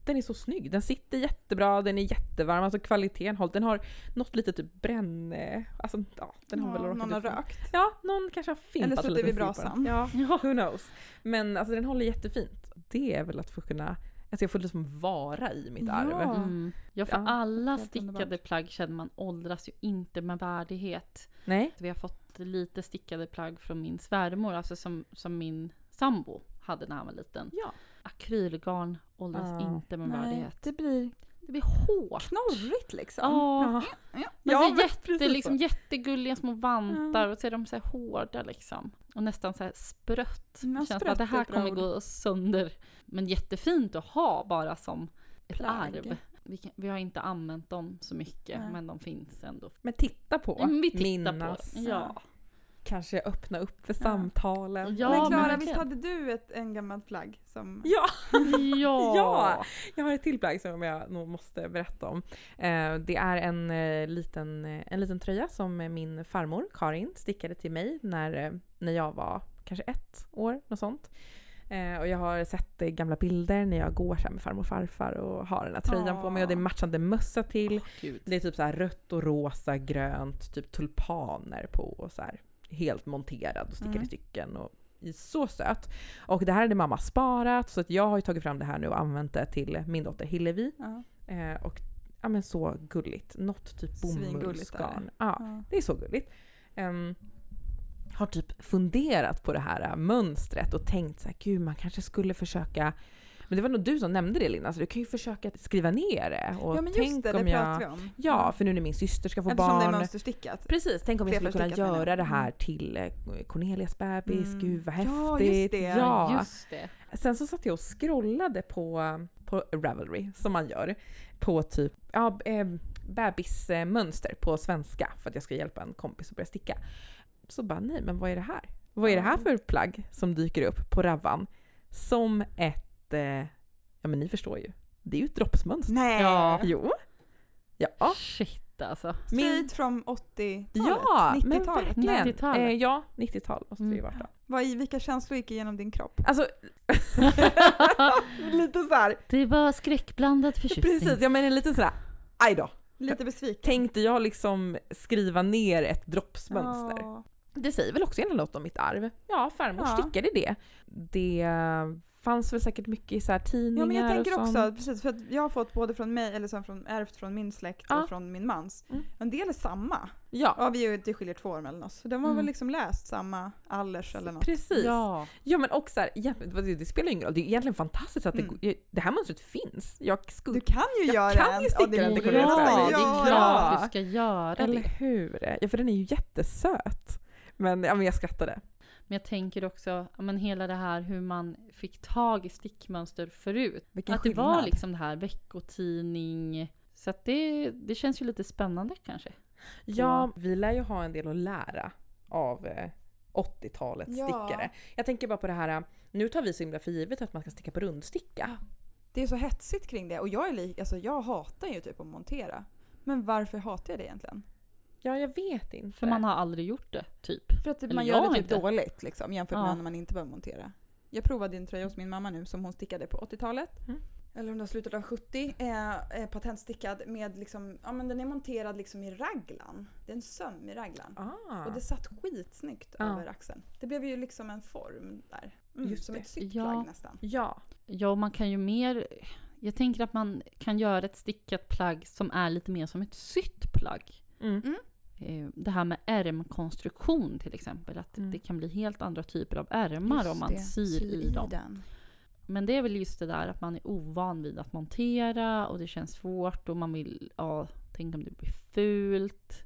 den är så snygg. Den sitter jättebra, den är jättevarm, alltså kvaliteten håller. Den har något lite typ bränn... eh, Alltså ja, den har Ja, väl någon har rökt. Ja, någon kanske har fimpat Eller suttit vid brasan. Ja. who knows. Men alltså den håller jättefint. Det är väl att få kunna... Alltså jag får liksom vara i mitt Ja. arv. Mm. Ja, för Ja, alla stickade underbart. plagg känner man åldras ju inte med värdighet. Nej? Vi har fått lite stickade plagg från min svärmor, alltså som, som min sambo hade när han var liten. Ja. Akrylgarn åldras Ja. inte med Nej, värdighet. det blir Det blir hårt. Knorrigt liksom. Ja. Ja. Men Ja, så men jätte, liksom, jättegulliga små vantar och så är de så här hårda liksom. Och nästan så här sprött. Ja, Känns att det är här kommer ord. gå sönder. Men jättefint att ha bara som ett Plagg. arv. Vi, kan, vi har inte använt dem så mycket Nej. men de finns ändå. Men titta på, Ja, men vi tittar minnas, på. Ja. kanske öppna upp för samtalen. Ja, men Klara, visst hade du ett, en gammal plagg som... Ja, Ja. Ja. jag har ett till plagg som jag nog måste berätta om. Eh, det är en, eh, liten, eh, en liten tröja som min farmor Karin stickade till mig när, eh, när jag var kanske ett år, något sånt. Eh, och jag har sett eh, gamla bilder när jag går så här med farmor och farfar och har den här tröjan på mig och det är matchande mössa till. Gud. Det är typ så här rött och rosa, grönt, typ tulpaner på och så här helt monterad och stickad i Mm. stycken och så söt. Och det här hade mamma sparat så att jag har ju tagit fram det här nu och använt det till min dotter Hillevi. Ja. Eh, och ja men så gulligt. Något typ bomullsgarn. Ja, Ja. det är så gulligt. Ehm, har typ funderat på det här äh, mönstret och tänkt så här, gud man kanske skulle försöka men det var nog du som nämnde det Lina, så du kan ju försöka skriva ner det. Och ja men tänk just det, det om pratar jag... vi om. Ja, för nu när min syster ska få Eftersom barn. det är mönsterstickat. Precis, tänk om jag skulle kunna menar göra det här Mm. till eh, Cornelias bebis, Mm. gud vad Ja, häftigt. just det. Ja. Just det. Sen så satt jag och scrollade på, på Ravelry, som man gör, på typ ja, eh, bebismönster på svenska för att jag ska hjälpa en kompis att börja sticka. Så bara, nej men vad är det här? Vad är det här för plagg som dyker upp på Ravan? Som ett, eh, ja men ni förstår ju, det är ju ett droppsmönster. Nej! Ja. Jo. Ja. Shit alltså. Straight från 80-talet? Ja, men 90-talet? verkligen. 90-talet. Eh, ja, 90-tal måste det ju Mm. varit då. Vad, i- vilka känslor gick igenom din kropp? Alltså, lite så här. det var skräckblandad förtjusning. Precis, jag menar lite sådär, aj då. Lite besviken? Tänkte jag liksom skriva ner ett droppsmönster. Ja. Det säger väl också egentligen något om mitt arv. Ja, farmor Ja. stickade det. Det fanns väl säkert mycket i så här tidningar Ja men jag tänker också, precis för att jag har fått både från mig, eller som från, ärvt från min släkt Ja. och från min mans. Mm. En del är samma. Ja, Ja vi är ju, det skiljer två år mellan oss. Så de har Mm. väl liksom läst samma Allers eller något. precis. Ja. Ja. men också så här, egentligen- det, det spelar ju ingen roll. Det är egentligen fantastiskt att Mm. det, det här mönstret finns. Jag skulle... Du kan ju Jag göra kan en. ju sticka du Cornelis nästan bebis. det är. Ja. klart du ska göra Eller det. hur? Ja, för den är ju jättesöt. Men, ja, men jag skrattade. Men jag tänker också, men hela det här hur man fick tag i stickmönster förut. Vilken att det var liksom det här veckotidning. Så att det, det känns ju lite spännande kanske. Ja, vi lär ju ha en del att lära av eh, 80-talets Ja. stickare. Jag tänker bara på det här, eh, nu tar vi så himla för givet att man ska sticka på rundsticka. Det är så hetsigt kring det och jag är lik, alltså jag hatar ju typ att montera. Men varför hatar jag det egentligen? Ja, jag vet inte. För man har aldrig gjort det, typ. För att typ Eller man gör det typ inte. dåligt liksom, jämfört Ja. med när man inte behöver montera. Jag provade en tröja hos min mamma nu som hon stickade på 80-talet. Mm. Eller om det var slutet av 70. Eh, patentstickad med liksom, ja men den är monterad liksom i raglan. Det är en söm i raglan. Ah. Och det satt skitsnyggt Ja. över axeln. Det blev ju liksom en form där. Mm, Just som det. ett sytt Ja. nästan. Ja. Ja, och man kan ju mer... Jag tänker att man kan göra ett stickat plagg som är lite mer som ett sytt plagg. Mm. Eh, Det här med ärmkonstruktion till exempel. Att Mm. det kan bli helt andra typer av ärmar Just om man det, syr i dem. den. Men det är väl just det där att man är ovan vid att montera och det känns svårt och man vill, ja, tänk om det blir fult.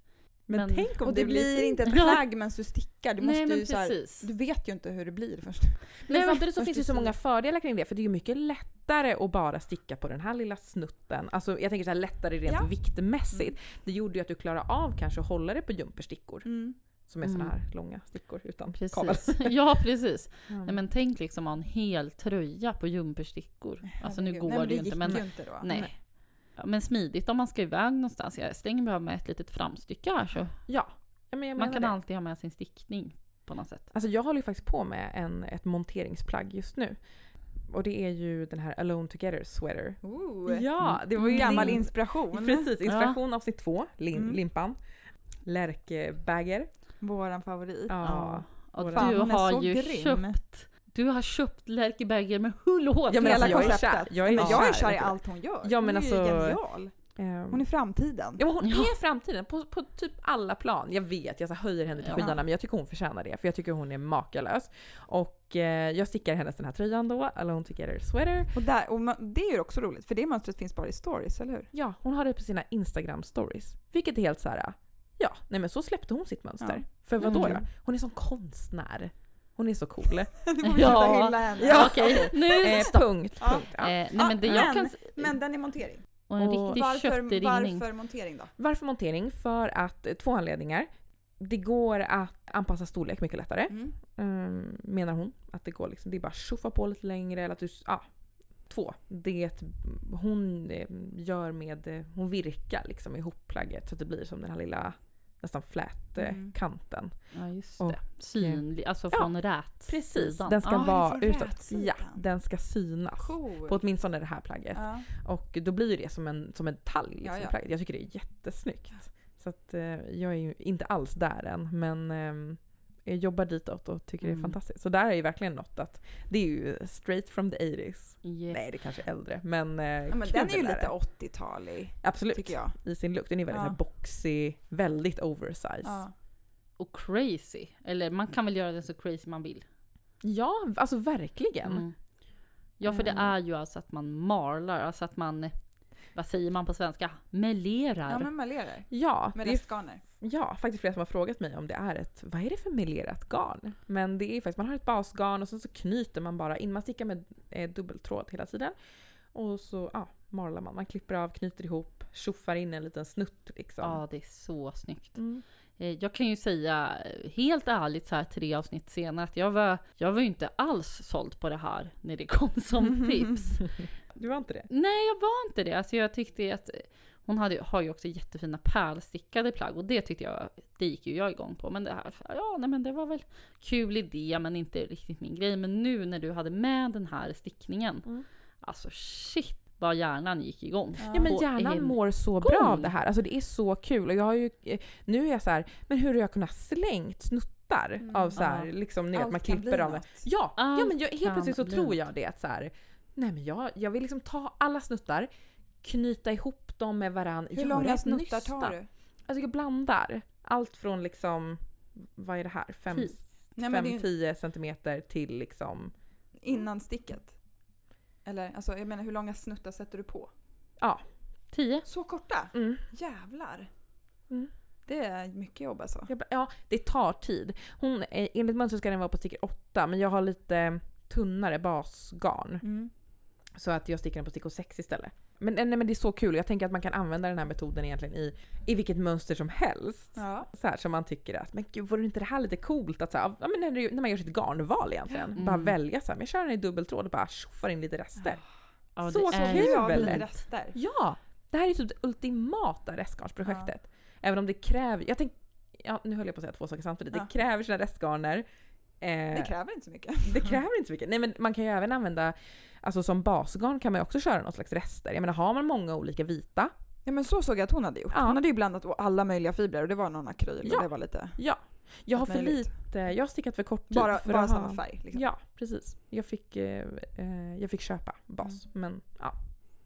Men, Men- tänk om Och det, blir inte ett plagg medan du stickar. Du, måste Nej men ju så här, du vet ju inte hur det blir först. Men men samtidigt så finns det så många fördelar kring det, för det är ju mycket lättare att bara sticka på den här lilla snutten. Alltså jag tänker så här lättare rent Ja. viktmässigt. Det gjorde ju att du klarar av kanske att hålla det på jumperstickor. Mm. Som är såna Mm. här långa stickor utan kabel. Precis. ja precis. Mm. Nej men tänk liksom ha en hel tröja på jumperstickor. Alltså nu går Nej, men det ju inte men inte nej. Ja, men smidigt om man ska iväg någonstans. Jag stänger bara med ett litet framstycke här så Ja. ja men jag man kan det. alltid ha med sin stickning på något sätt. Alltså jag håller ju faktiskt på med en, ett monteringsplagg just nu. Och det är ju den här Alone Together sweater. Ooh. Ja, det var ju Gammal din- inspiration. Precis, inspiration avsnitt två, lim, Mm. limpan. Lärkebagger. Våran favorit. Ja. Och Våra- Fan, du har ju grym. köpt Du har köpt Lärkebagger med hull och hår. Ja, men Hela alltså, jag är konceptet. kär. Jag är men jag är kär, i allt hon gör. Ja, men hon är alltså- genial. Ehm, Hon är framtiden. Ja hon Ja. är framtiden på, på typ alla plan. Jag vet, jag så höjer henne till Ja. skyarna men jag tycker hon förtjänar det för jag tycker hon är makalös. Och eh, jag stickar hennes den här tröjan då, eller hon stickar sweater. Och, där, och man, det är ju också roligt, för det mönstret finns bara i stories, eller hur? Ja, hon har det på sina Instagram stories. Vilket är helt så här. ja, nej men så släppte hon sitt mönster. Ja. För vad då, Mm. då? Hon är som konstnär. Hon är så cool. Du får Ja. hylla henne. Ja. Okej, nu eh, stopp. punkt, Ja. punkt. Ja. Eh, nej men det jag men- kan... Men den är montering. Och en och- riktig Varför, varför montering då? Varför montering? För att, eh, två anledningar. Det går att anpassa storlek mycket lättare. Mm. Mm, menar hon. Att det går liksom, det är bara att tjoffa på lite längre eller att du, ja. Två, det hon eh, gör med, eh, hon virkar liksom ihop plagget så att det blir som den här lilla nästan flät eh, Mm. kanten. Ja just Och, det. Synlig, alltså ja, från rät Precis, sidan. den ska Ah, vara utåt. Ja, den ska synas. Cool. På åtminstone det här plagget. ja. Och då blir ju det som en, som en detalj liksom, Ja, ja. plagget. Jag tycker det är jättesnyggt. Så att eh, jag är ju inte alls där än men ehm, jobbar ditåt och tycker det är Mm. fantastiskt. Så där är ju verkligen något att det är ju straight from the 80s. Yes. Nej det kanske är äldre men, eh, ja men den är ju lite där. 80-talig, Absolut. tycker jag. I sin look. Den är väldigt Ja. boxy, väldigt oversized. Ja. Och crazy. Eller man kan väl göra den så crazy man vill. Ja, alltså verkligen. Mm. Ja för det Mm. är ju alltså att man marlar, alltså att man, vad säger man på svenska? Melerar. ja men melerar. Ja, Med restgarner. Ja, faktiskt flera som har frågat mig om det är ett, vad är det för melerat garn? Men det är faktiskt, man har ett basgarn och sen så knyter man bara in, man stickar med eh, dubbeltråd hela tiden. Och så ja, marlar man, man klipper av, knyter ihop, tjoffar in en liten snutt liksom. Ja det är så snyggt. Mm. Eh, Jag kan ju säga eh, helt ärligt så här tre avsnitt senare att jag var, jag var ju inte alls såld på det här när det kom som tips. Du var inte det? Nej, jag var inte det. Alltså jag tyckte att hon hade, har ju också jättefina pärlstickade plagg och det tyckte jag, det gick ju jag igång på. Men det här, ja nej men det var väl kul idé men inte riktigt min grej. Men nu när du hade med den här stickningen, Mm. alltså shit vad hjärnan gick igång. Ja men hjärnan en mår så bra av det här. Alltså det är så kul. Och jag har ju, eh, nu är jag så här, men hur har jag kunnat slängt snuttar Mm. av så här, Ja. liksom ni vet man klipper av något. Ja, ja men jag, helt plötsligt så bli tror jag det att så här, nej men jag, jag vill liksom ta alla snuttar, knyta ihop dem med varann, Hur långa snuttar nysta. tar du? Alltså jag blandar. Allt från liksom, vad är det här? Tio. 5-10 centimeter till liksom, Innan sticket? Eller alltså jag menar hur långa snuttar sätter du på? ja. Tio? Så korta? Mm. Jävlar. Mm. Det är mycket jobb alltså. Ja, det tar tid. Hon, eh, enligt mönstret ska den vara på stickor 8 men jag har lite tunnare basgarn. Mm. Så att jag stickar den på stickor 6 istället. Men, nej, men det är så kul, jag tänker att man kan använda den här metoden egentligen i, i vilket mönster som helst. Ja. Så här som man tycker att, men gud vore inte det här lite coolt att så här, ja, men när, det- när man gör sitt garnval egentligen, Mm. bara välja så här, men jag kör den i dubbeltråd och bara tjoffar in lite rester. Ja, Så kul! Ja, väl? lite rester. Ja! Det här är typ det ultimata restgarnsprojektet. Även om det kräver, jag tänk, ja nu höll jag på att säga två saker samtidigt, det kräver sina restgarner. Eh, Det kräver inte så mycket. det kräver inte så mycket. Nej men man kan ju även använda, alltså som basgarn kan man ju också köra någon slags rester. Jag menar har man många olika vita, Ja men så såg jag att hon hade gjort. Ja. Hon hade ju blandat alla möjliga fibrer och det var någon akryl Ja. och det var lite... ja. Jag har för lite, jag har stickat för kort tid Bara, för bara att samma ha, färg. Liksom. Ja, precis. Jag fick, eh, eh, jag fick köpa bas. Men ja,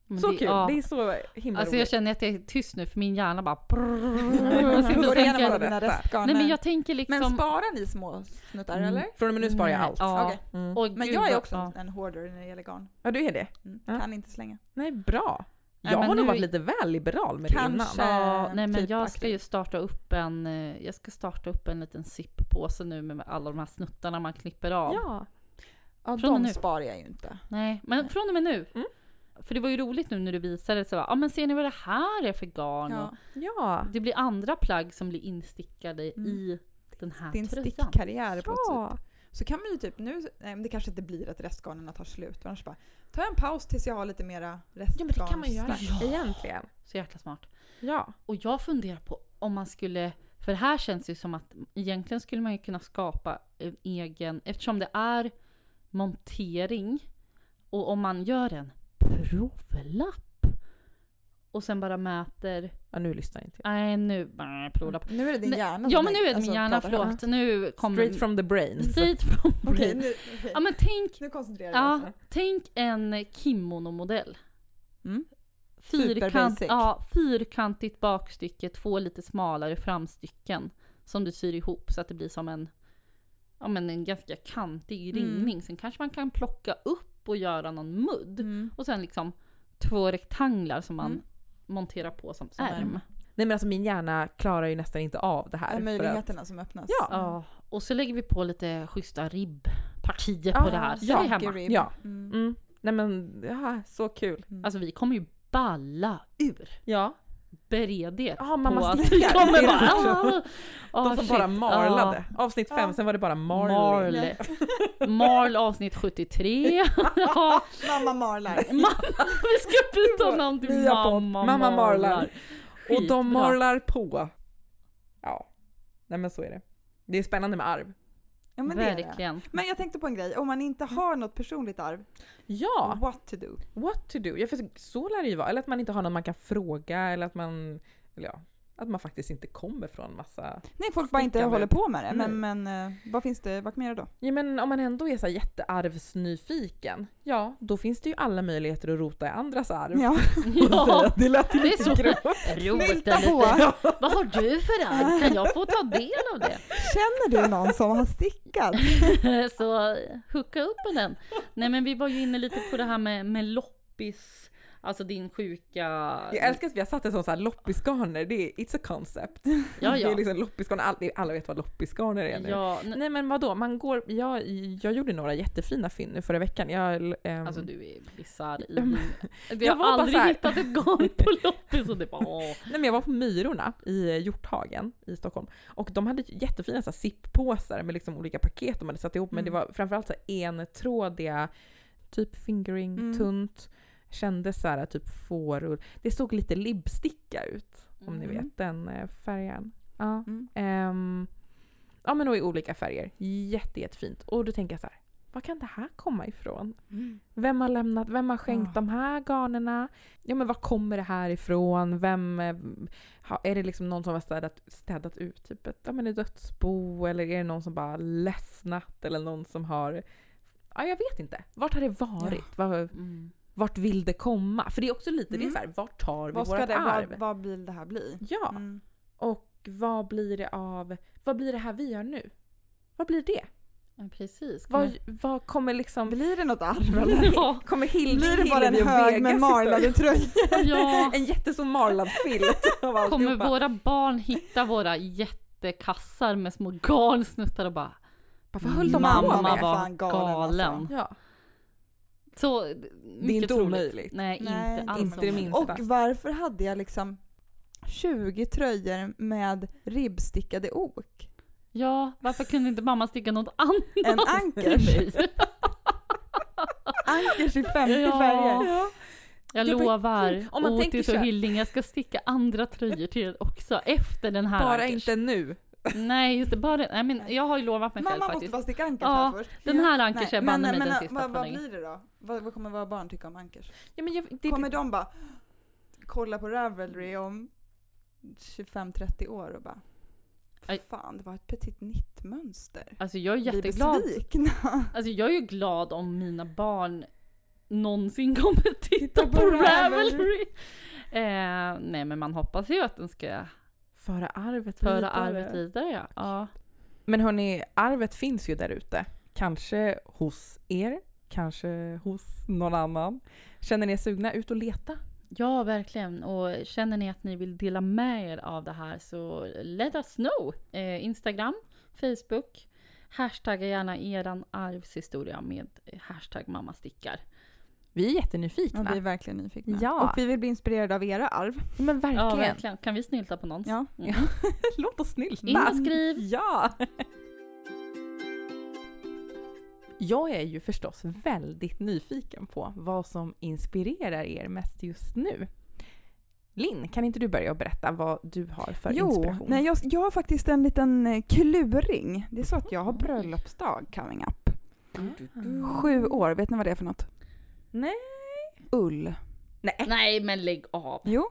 Men så det- kul. ja. Det är så himla Alltså jag roligt. känner att jag är tyst nu för min hjärna bara... Sitter och tänker-. Nej men jag tänker liksom... Men sparar ni små snuttar Mm. eller? Från och med nu sparar jag Nej, allt. Ja. Okej. Mm. Oj, Men gud jag är också ja. en hoarder när det gäller garn. Ja, du är det? Mm. Ja. Kan inte slänga. Nej, bra. Nej, Jag men har nog nu- varit lite väl liberal med det Kanske. innan. Ja, nej men typ jag ska akryl. ju starta upp en, eh, jag ska starta upp en liten zip-påse nu med alla de här snuttarna man klipper av. Ja. Ja, Från och de nu. sparar jag ju inte. Nej, men från och med nu. Mm. För det var ju roligt nu när du visade så ja ah, men ser ni vad det här är för garn? Ja. Och Ja. det blir andra plagg som blir instickade Mm. i den här Din tröjan. stickkarriär på Ja. typ. Så kan man ju typ nu, nej men det kanske inte blir att restgarnerna tar slut. Annars bara, ta en paus tills jag har lite mera ja, restgarn. men det kan man göra. Ja. Egentligen. Så jäkla smart. Ja. Och jag funderar på om man skulle, för här känns det som att egentligen skulle man ju kunna skapa en egen, eftersom det är montering och om man gör en provlapp och sen bara mäter, ja, nu lyssnar jag inte. nej nu, bara provlapp. Nu är det din Nej, hjärna Ja men nu är det alltså, min hjärna, förlåt. Nu kommer Straight from the brain. straight from Okej, brain. nu, okej. Ja men tänk, nu koncentrerar vi ja, oss. tänk en kimono-modell. Mm. Fyrkant, ja, fyrkantigt bakstycke, två lite smalare framstycken som du syr ihop så att det blir som en, ja, men en ganska kantig Mm. ringning. Sen kanske man kan plocka upp och göra någon mudd. Mm. Och sen liksom två rektanglar som man Mm. monterar på som, Som ärm. Nej men alltså min hjärna klarar ju nästan inte av det här. Ja, för att- möjligheterna som öppnas. Ja. Ja, och så lägger vi på lite schyssta ribbpartier Ja, på det här. Så ja, är vi hemma. Ja. Mm. Mm. Nej men, ja, så kul. Mm. Alltså vi kommer ju balla ur. Ja. Bered er Ja, mamma på att vi kommer bara... det. ah, De ah, som shit. bara marlade. Avsnitt fem, Ja. sen var det bara Marley. Marley. Marl avsnitt 73. Ja, Mamma marlar. mamma, vi ska byta namn till. Mamma, Mamma marlar. Och de marlar på. Ja. Nej men så är det. Det är spännande med arv. Ja, men, det är det. Verkligen. men jag tänkte på en grej, om man inte har något personligt arv, Ja, what to do? what to do. Ja, för så lär det ju vara. Eller att man inte har någon man kan fråga eller att man, eller ja, att man faktiskt inte kommer från massa... Nej, folk bara inte håller på med det. Nej. Men, men eh, vad finns det, vad kan man göra då? Ja men om man ändå är så jättearvsnyfiken, ja då finns det ju alla möjligheter att rota i andras arv. Ja. Ja, det lät ju det är lite så grovt. rota lite. Vad har du för arv? Kan jag få ta del av det? Känner du någon som har stickat? Så hooka upp med den. Nej men vi var ju inne lite på det här med, med loppis, alltså din sjuka... Jag älskar att vi har satt det som så här loppisgarner, det är it's a concept. Ja, Det är ja. liksom loppisgarner, alla, alla vet vad loppisgarner är nu. ja Nej men vadå, man går, jag, jag gjorde några jättefina fynd nu förra veckan. Jag, ehm, Alltså du är bisarr Ja, men- din... Vi Jag har aldrig här- hittat ett garn på loppis och det bara åh. Nej men jag var på Myrorna i Hjorthagen i Stockholm och de hade jättefina så här med liksom olika paket de hade satt ihop men det Mm. var framförallt så här entrådiga, typ fingering, Mm. tunt, kändes så här typ fårull. Det såg lite libbsticka ut om ni Mm. vet den eh, färgen. Ja. Mm. Ehm, ja men och i olika färger. Jätte, jättefint. Och då tänker jag så här, var kan det här komma ifrån? Vem har lämnat, vem har skänkt Ja. de här garnerna? Ja men var kommer det här ifrån? Vem, eh, är det liksom någon som har städat, städat ut typ ett, ja, men ett dödsbo? Eller är det någon som bara ledsnat? Eller någon som har, ja jag vet inte. Vart har det varit? Var, Mm. Vart vill det komma? För det är också lite det Mm. så här, vart tar vi Vad ska vårt det, arv? vad, vad vill det här bli? Ja, Mm. och vad blir det av, vad blir det här vi gör nu? Vad blir det? Ja, precis. Vad, vad kommer liksom, Blir det något arv eller? Ja, kommer Hilding, Blir det bara en hög med marlade tröjor? ja. En jättestor marlad filt Kommer våra barn hitta våra jättekassar med små garnsnuttar och bara Vad höll de Mamma på var galen, galen. alltså. Ja, Så, det är mycket inte troligt. omöjligt. Nej, Nej, inte alls inte det minsta. Och varför hade jag liksom 20 tröjor med ribbstickade ok? Ja, varför kunde inte mamma sticka något annat En ankers. mig? Ankers i 50 Ja. färger. Ja. Jag Ja, men lovar, om man tänker Otis så och Hilding, jag ska sticka andra tröjor till er också efter den här Bara ankers. inte nu. Nej, just det, bara, nej, men jag har ju lovat mig själv Mamma måste faktiskt. bara sticka ankers Ja, här först. Den här ankers är banne mig men, den men, sista vad, vad blir det då? Vad, vad kommer våra barn tycka om ankers? Ja, men jag, det, Kommer de bara kolla på Ravelry om 25-30 år och bara. Fan, det var ett petit nitt-mönster. Alltså jag är jätteglad. Alltså jag är ju glad om mina barn någonsin kommer titta Titta på, på Ravelry. Eh, nej men man hoppas ju att den ska föra arvet föra vidare. arvet vidare ja. ja. Men hörni, arvet finns ju där ute. Kanske hos er, kanske hos någon annan. Känner ni er sugna? Ut och leta. Ja, verkligen. Och känner ni att ni vill dela med er av det här så let us know. Eh, Instagram, Facebook. Hashtagga gärna eran arvshistoria med hashtag mammastickar. Vi är Ja, jättenyfikna. vi är verkligen nyfikna. Ja. Och vi vill bli inspirerade av era arv. Men verkligen. Ja, verkligen. Kan vi snylta på någons? Ja. Mm. Låt oss snylta. In och skriv. Ja! Jag är ju förstås väldigt nyfiken på vad som inspirerar er mest just nu. Linn, kan inte du börja och berätta vad du har för jo, inspiration? nej, jag, jag har faktiskt en liten eh, kluring. Det är så att jag har bröllopsdag coming up. Mm. Sju år, vet ni vad det är för något? Nej. Ull. Nej, Nej, men lägg av. Jo,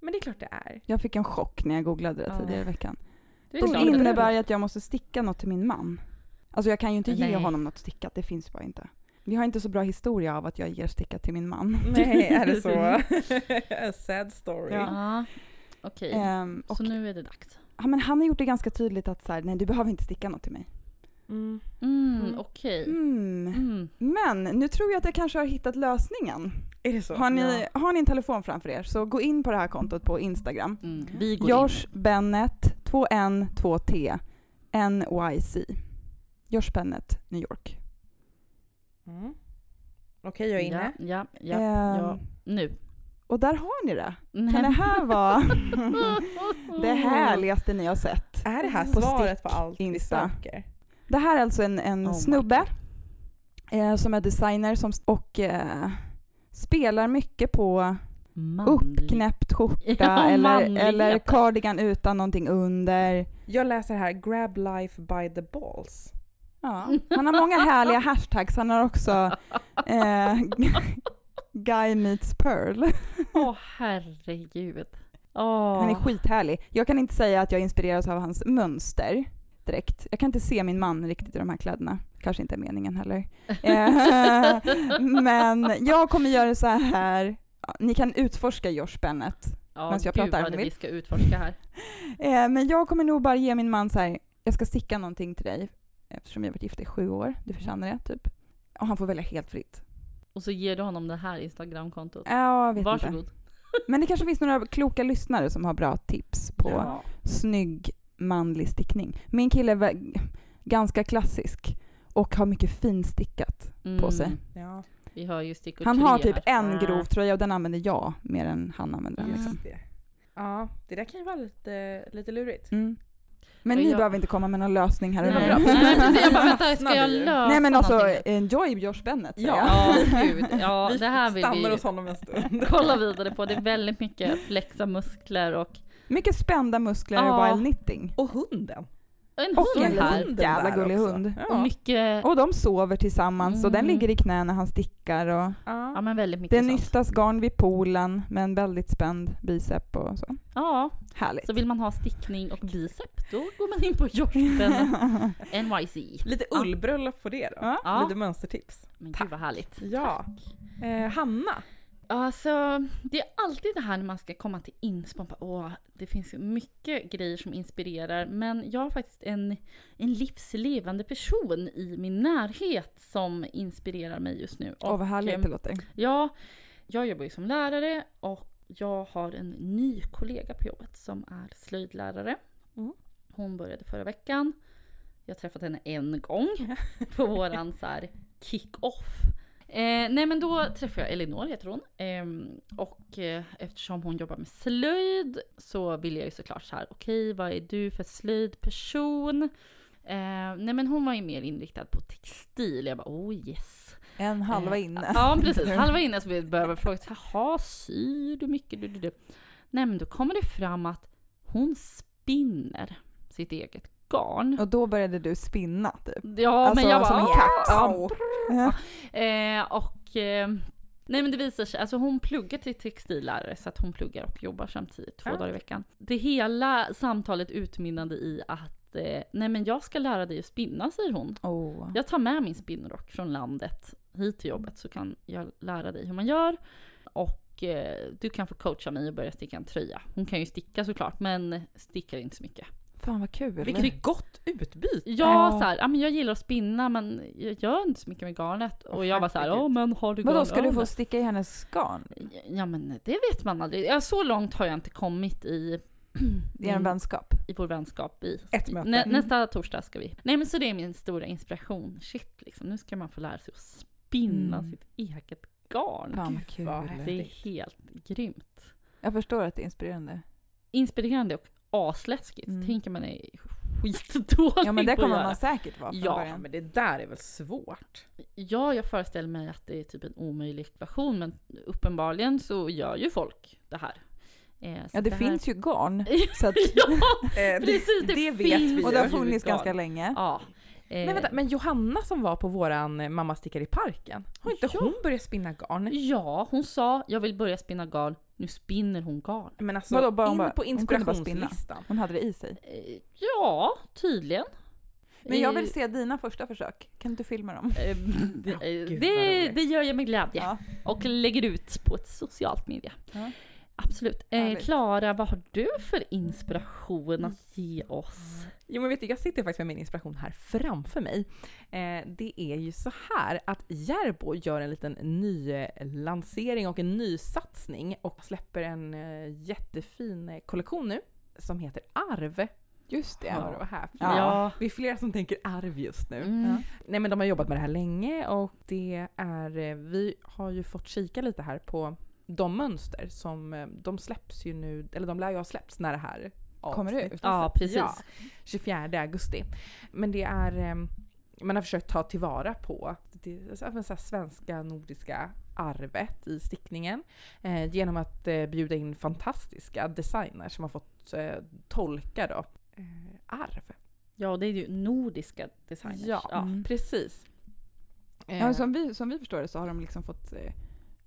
men det är klart det är. jag fick en chock när jag googlade det Ja. tidigare i veckan. Det är. innebär att jag måste sticka något till min man. Alltså jag kan ju inte ge Nej. honom något stickat, det finns bara inte. Vi har inte så bra historia av att jag ger sticka till min man. Nej, är det så? A sad story. Ja. Okej, Ehm, och, så nu är det dags. ja, men han har gjort det ganska tydligt att så här, nej du behöver inte sticka något till mig. Mm. Mm, Mm. okej. Mm. Mm. Men nu tror jag att jag kanske har hittat lösningen. Är det så? Har ni, Ja. har ni en telefon framför er så gå in på det här kontot på Instagram. Mm. Vi går Josh in. Bennett, 2N, 2T, NYC. Josh Bennett, New York. Mm. Okej, jag är inne. Ja, ja, ja, Ehm, ja. Nu. Och där har ni det. Nej. Kan det här vara det härligaste ni har sett? Är det här På svaret på allt vi Insta. söker? Det här är alltså en, en Oh snubbe eh, som är designer som, och eh, spelar mycket på Manlig. uppknäppt skjorta Ja, eller, eller cardigan utan någonting under. Jag läser här, grab life by the balls. Ja. Han har många härliga hashtags. Han har också eh, Guy meets Pearl. Åh herregud. Åh. Han är skithärlig. Jag kan inte säga att jag inspireras av hans mönster direkt. Jag kan inte se min man riktigt i de här kläderna. Kanske inte är meningen heller. Eh, Men jag kommer göra så här. Ni kan utforska Josh Bennett. Ja, medan jag gud pratar vad vi ska utforska här. Eh, Men jag kommer nog bara ge min man så här. Jag ska sticka någonting till dig. Eftersom vi har varit gifta i sju år. Du förtjänar det, typ. Och han får välja helt fritt. Och så ger du honom det här Instagramkontot. Ja, jag vet Varsågod. inte. Men det kanske finns några kloka lyssnare som har bra tips på Ja. snygg manlig stickning. Min kille är ganska klassisk och har mycket finstickat på sig. Mm. Ja, Vi har ju stickor Han har typ här. en grov tröja och den använder jag mer än han använder den. Mm. Liksom. det. Ja, det där kan ju vara lite, lite lurigt. Mm. Men Och ni jag- behöver inte komma med någon lösning här. Nej, bra. Nej, men jag bara vänta, ska jag lösa Nej men alltså, någonting? enjoy Josh Bennett säger Ja. jag. Ja, gud. Ja, vi det här vill stannar vi hos honom en stund. kolla vidare på. Det är väldigt mycket flexa muskler och Mycket spända muskler Ja. wild knitting. Och hunden. en Och hund en här. hund. Jävla gullig också. hund. Och Ja. mycket, Och de sover tillsammans och den Mm. ligger i knä när han stickar och ja Ja. men väldigt mycket det sånt. nystas garn vid poolen med en väldigt spänd bicep och så. Ja, Härligt. så vill man ha stickning och bicep, då går man in på Jorsten NYC. Lite ullbröllop på det då. Ja. Lite mönstertips. Men gud vad härligt. Ja. Eh, Hanna. Alltså, det är alltid det här när man ska komma till inspo. bara, Åh, det finns mycket grejer som inspirerar. Men jag har faktiskt en, en livslevande person i min närhet som inspirerar mig just nu. Åh vad härligt ehm, det låter. Ja, jag jobbar ju som lärare och jag har en ny kollega på jobbet som är slöjdlärare. Mm. Hon började förra veckan. Jag har träffat henne en gång på våran så kick-off. Eh, nej men då träffade jag Elinor, heter hon. Ehm, och eh, eftersom hon jobbar med slöjd så vill jag ju såklart så här, okej vad är du för slöjdperson? Eh, nej men hon var ju mer inriktad på textil. Jag bara oh yes. En halva Eh, inne. Ja precis, halva inne så vi började fråga, jaha syr du mycket? Du, du, du. Nej men då kommer det fram att hon spinner sitt eget garn. Och då började du spinna typ. Ja Alltså, men jag bara som en katt. Ja, Ja. Eh, och eh, nej men det visar sig, alltså hon pluggar till textillärare så att hon pluggar och jobbar samtidigt två Ah. dagar i veckan. Det hela samtalet utmynnade i att eh, nej men jag ska lära dig att spinna säger hon. Oh. Jag tar med min spinnrock från landet hit till jobbet så kan jag lära dig hur man gör. Och eh, du kan få coacha mig och börja sticka en tröja. Hon kan ju sticka såklart men stickar inte så mycket. Fan vad kul. Vilket gott utbyte. Ja, Ja. så här, ja men jag gillar att spinna men jag gör inte så mycket med garnet. Och Åh, jag var så här, ja men har du Vadå, garn ska du få över?" sticka i hennes garn? Ja men det vet man aldrig. Ja, så långt har jag inte kommit i, I er vänskap? i vår vänskap. I, Ett möte. Nä, Mm. nästa torsdag ska vi. Nej men så det är min stora inspiration. Shit liksom, nu ska man få lära sig att spinna Mm. sitt eget garn. Fan vad Gud, kul. Det är helt grymt. Jag förstår att det är inspirerande. Inspirerande och asläskigt. Mm. Tänker man är skitdålig Ja men det kommer man säkert vara från Ja, Ja, början. men det där är väl svårt? Ja, jag föreställer mig att det är typ en omöjlig ekvation men uppenbarligen så gör ju folk det här. Eh, Ja det, här- finns ju garn. Så att, ja, Eh, precis! Det, det vet finns vi och det har funnits garn. ganska länge. Ja. Eh, Men vänta, men Johanna som var på våran eh, Mamma stickar i parken, har inte Ja. hon börjat spinna garn? Ja, hon sa jag vill börja spinna garn. Nu spinner hon garn. Men alltså, Vadå, bara hon in bara- på hon inspirationslistan. Hon hade det i sig. Eh, ja, tydligen. Men jag vill se dina första försök. Kan du filma dem? Eh, det, det, det gör jag med glädje. Ja. Och lägger ut på ett socialt media. Ja. Absolut. Eh. Klara, vad har du för inspiration att ge oss? Jo men vet du, jag sitter faktiskt med min inspiration här framför mig. Eh, det är ju så här att Järbo gör en liten ny eh, lansering och en ny satsning och släpper en eh, jättefin eh, kollektion nu som heter Arv. Just det. Du vad här? Ja. Det är flera som tänker arv just nu. Mm. Ja. Nej men de har jobbat med det här länge och det är, vi har ju fått kika lite här på de mönster som, eh, de släpps ju nu, eller de lär ju ha släppts när det här Kommer avsnittet ut? Ja, precis. Ja, 24 augusti. Men det är, eh, man har försökt ta tillvara på det så här, så svenska nordiska arvet i stickningen eh, genom att eh, bjuda in fantastiska designers som har fått eh, tolka då eh, arv. Ja, det är ju nordiska designers. Ja, Mm. precis. Ja, som, vi, som vi förstår det så har de liksom fått eh,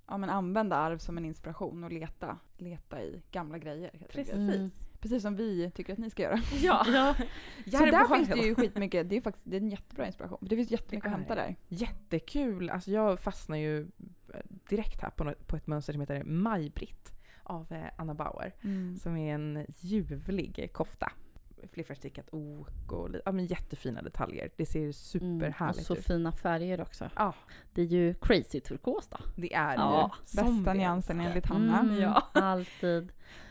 ja, men använda arv som en inspiration och leta, leta i gamla grejer. helt Precis. Mm. Precis som vi tycker att ni ska göra. Ja, Ja, Så där har finns det ju skitmycket, det är faktiskt det är en jättebra inspiration. Det finns jättemycket Det att hämta är där. Jättekul. Alltså jag fastnar ju eh, direkt här på, något, på ett mönster som heter Maj-Britt av eh, Anna Bauer. Som är en ljuvlig kofta. Flerfärgstickat ok och ja, men jättefina detaljer. Det ser mm. och superhärligt så ut. fina färger också. Ja, Det är ju crazy turkos då. det är Ja, ju Bästa nyansen enligt Hanna. Mm, Ja. Alltid.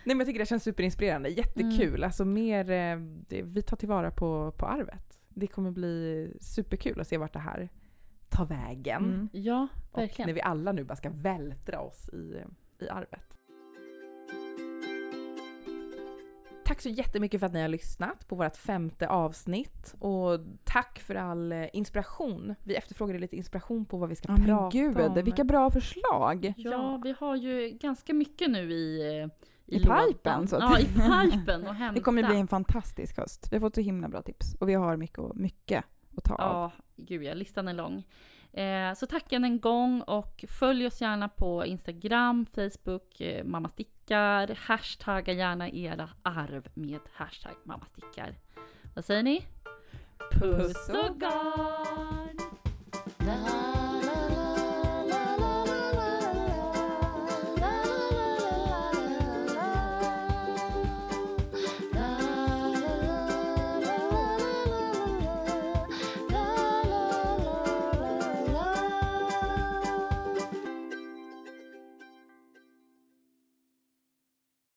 Nej men jag tycker det känns superinspirerande. Jättekul. Mm. Alltså mer, eh, det, vi tar tillvara på, på arvet. Det kommer bli superkul att se vart det här tar vägen. Mm. Ja, Och verkligen. när vi alla nu bara ska vältra oss i, i arvet. Tack så jättemycket för att ni har lyssnat på vårt femte avsnitt. Och tack för all eh, inspiration. Vi efterfrågade lite inspiration på vad vi ska Ja men prata gud, om. vilka bra förslag! Ja, vi har ju ganska mycket nu i eh, I lådan. pipen, så att Ja, i pipen och hämta. Det kommer bli en fantastisk höst. Vi har fått så himla bra tips och vi har mycket, och- mycket att ta av. Ja, gud ja, listan är lång. Eh, så tack än en gång och följ oss gärna på Instagram, Facebook, eh, Mamma stickar. Hashtagga gärna era arv med hashtag mammastickar. Vad säger ni? Puss och garn!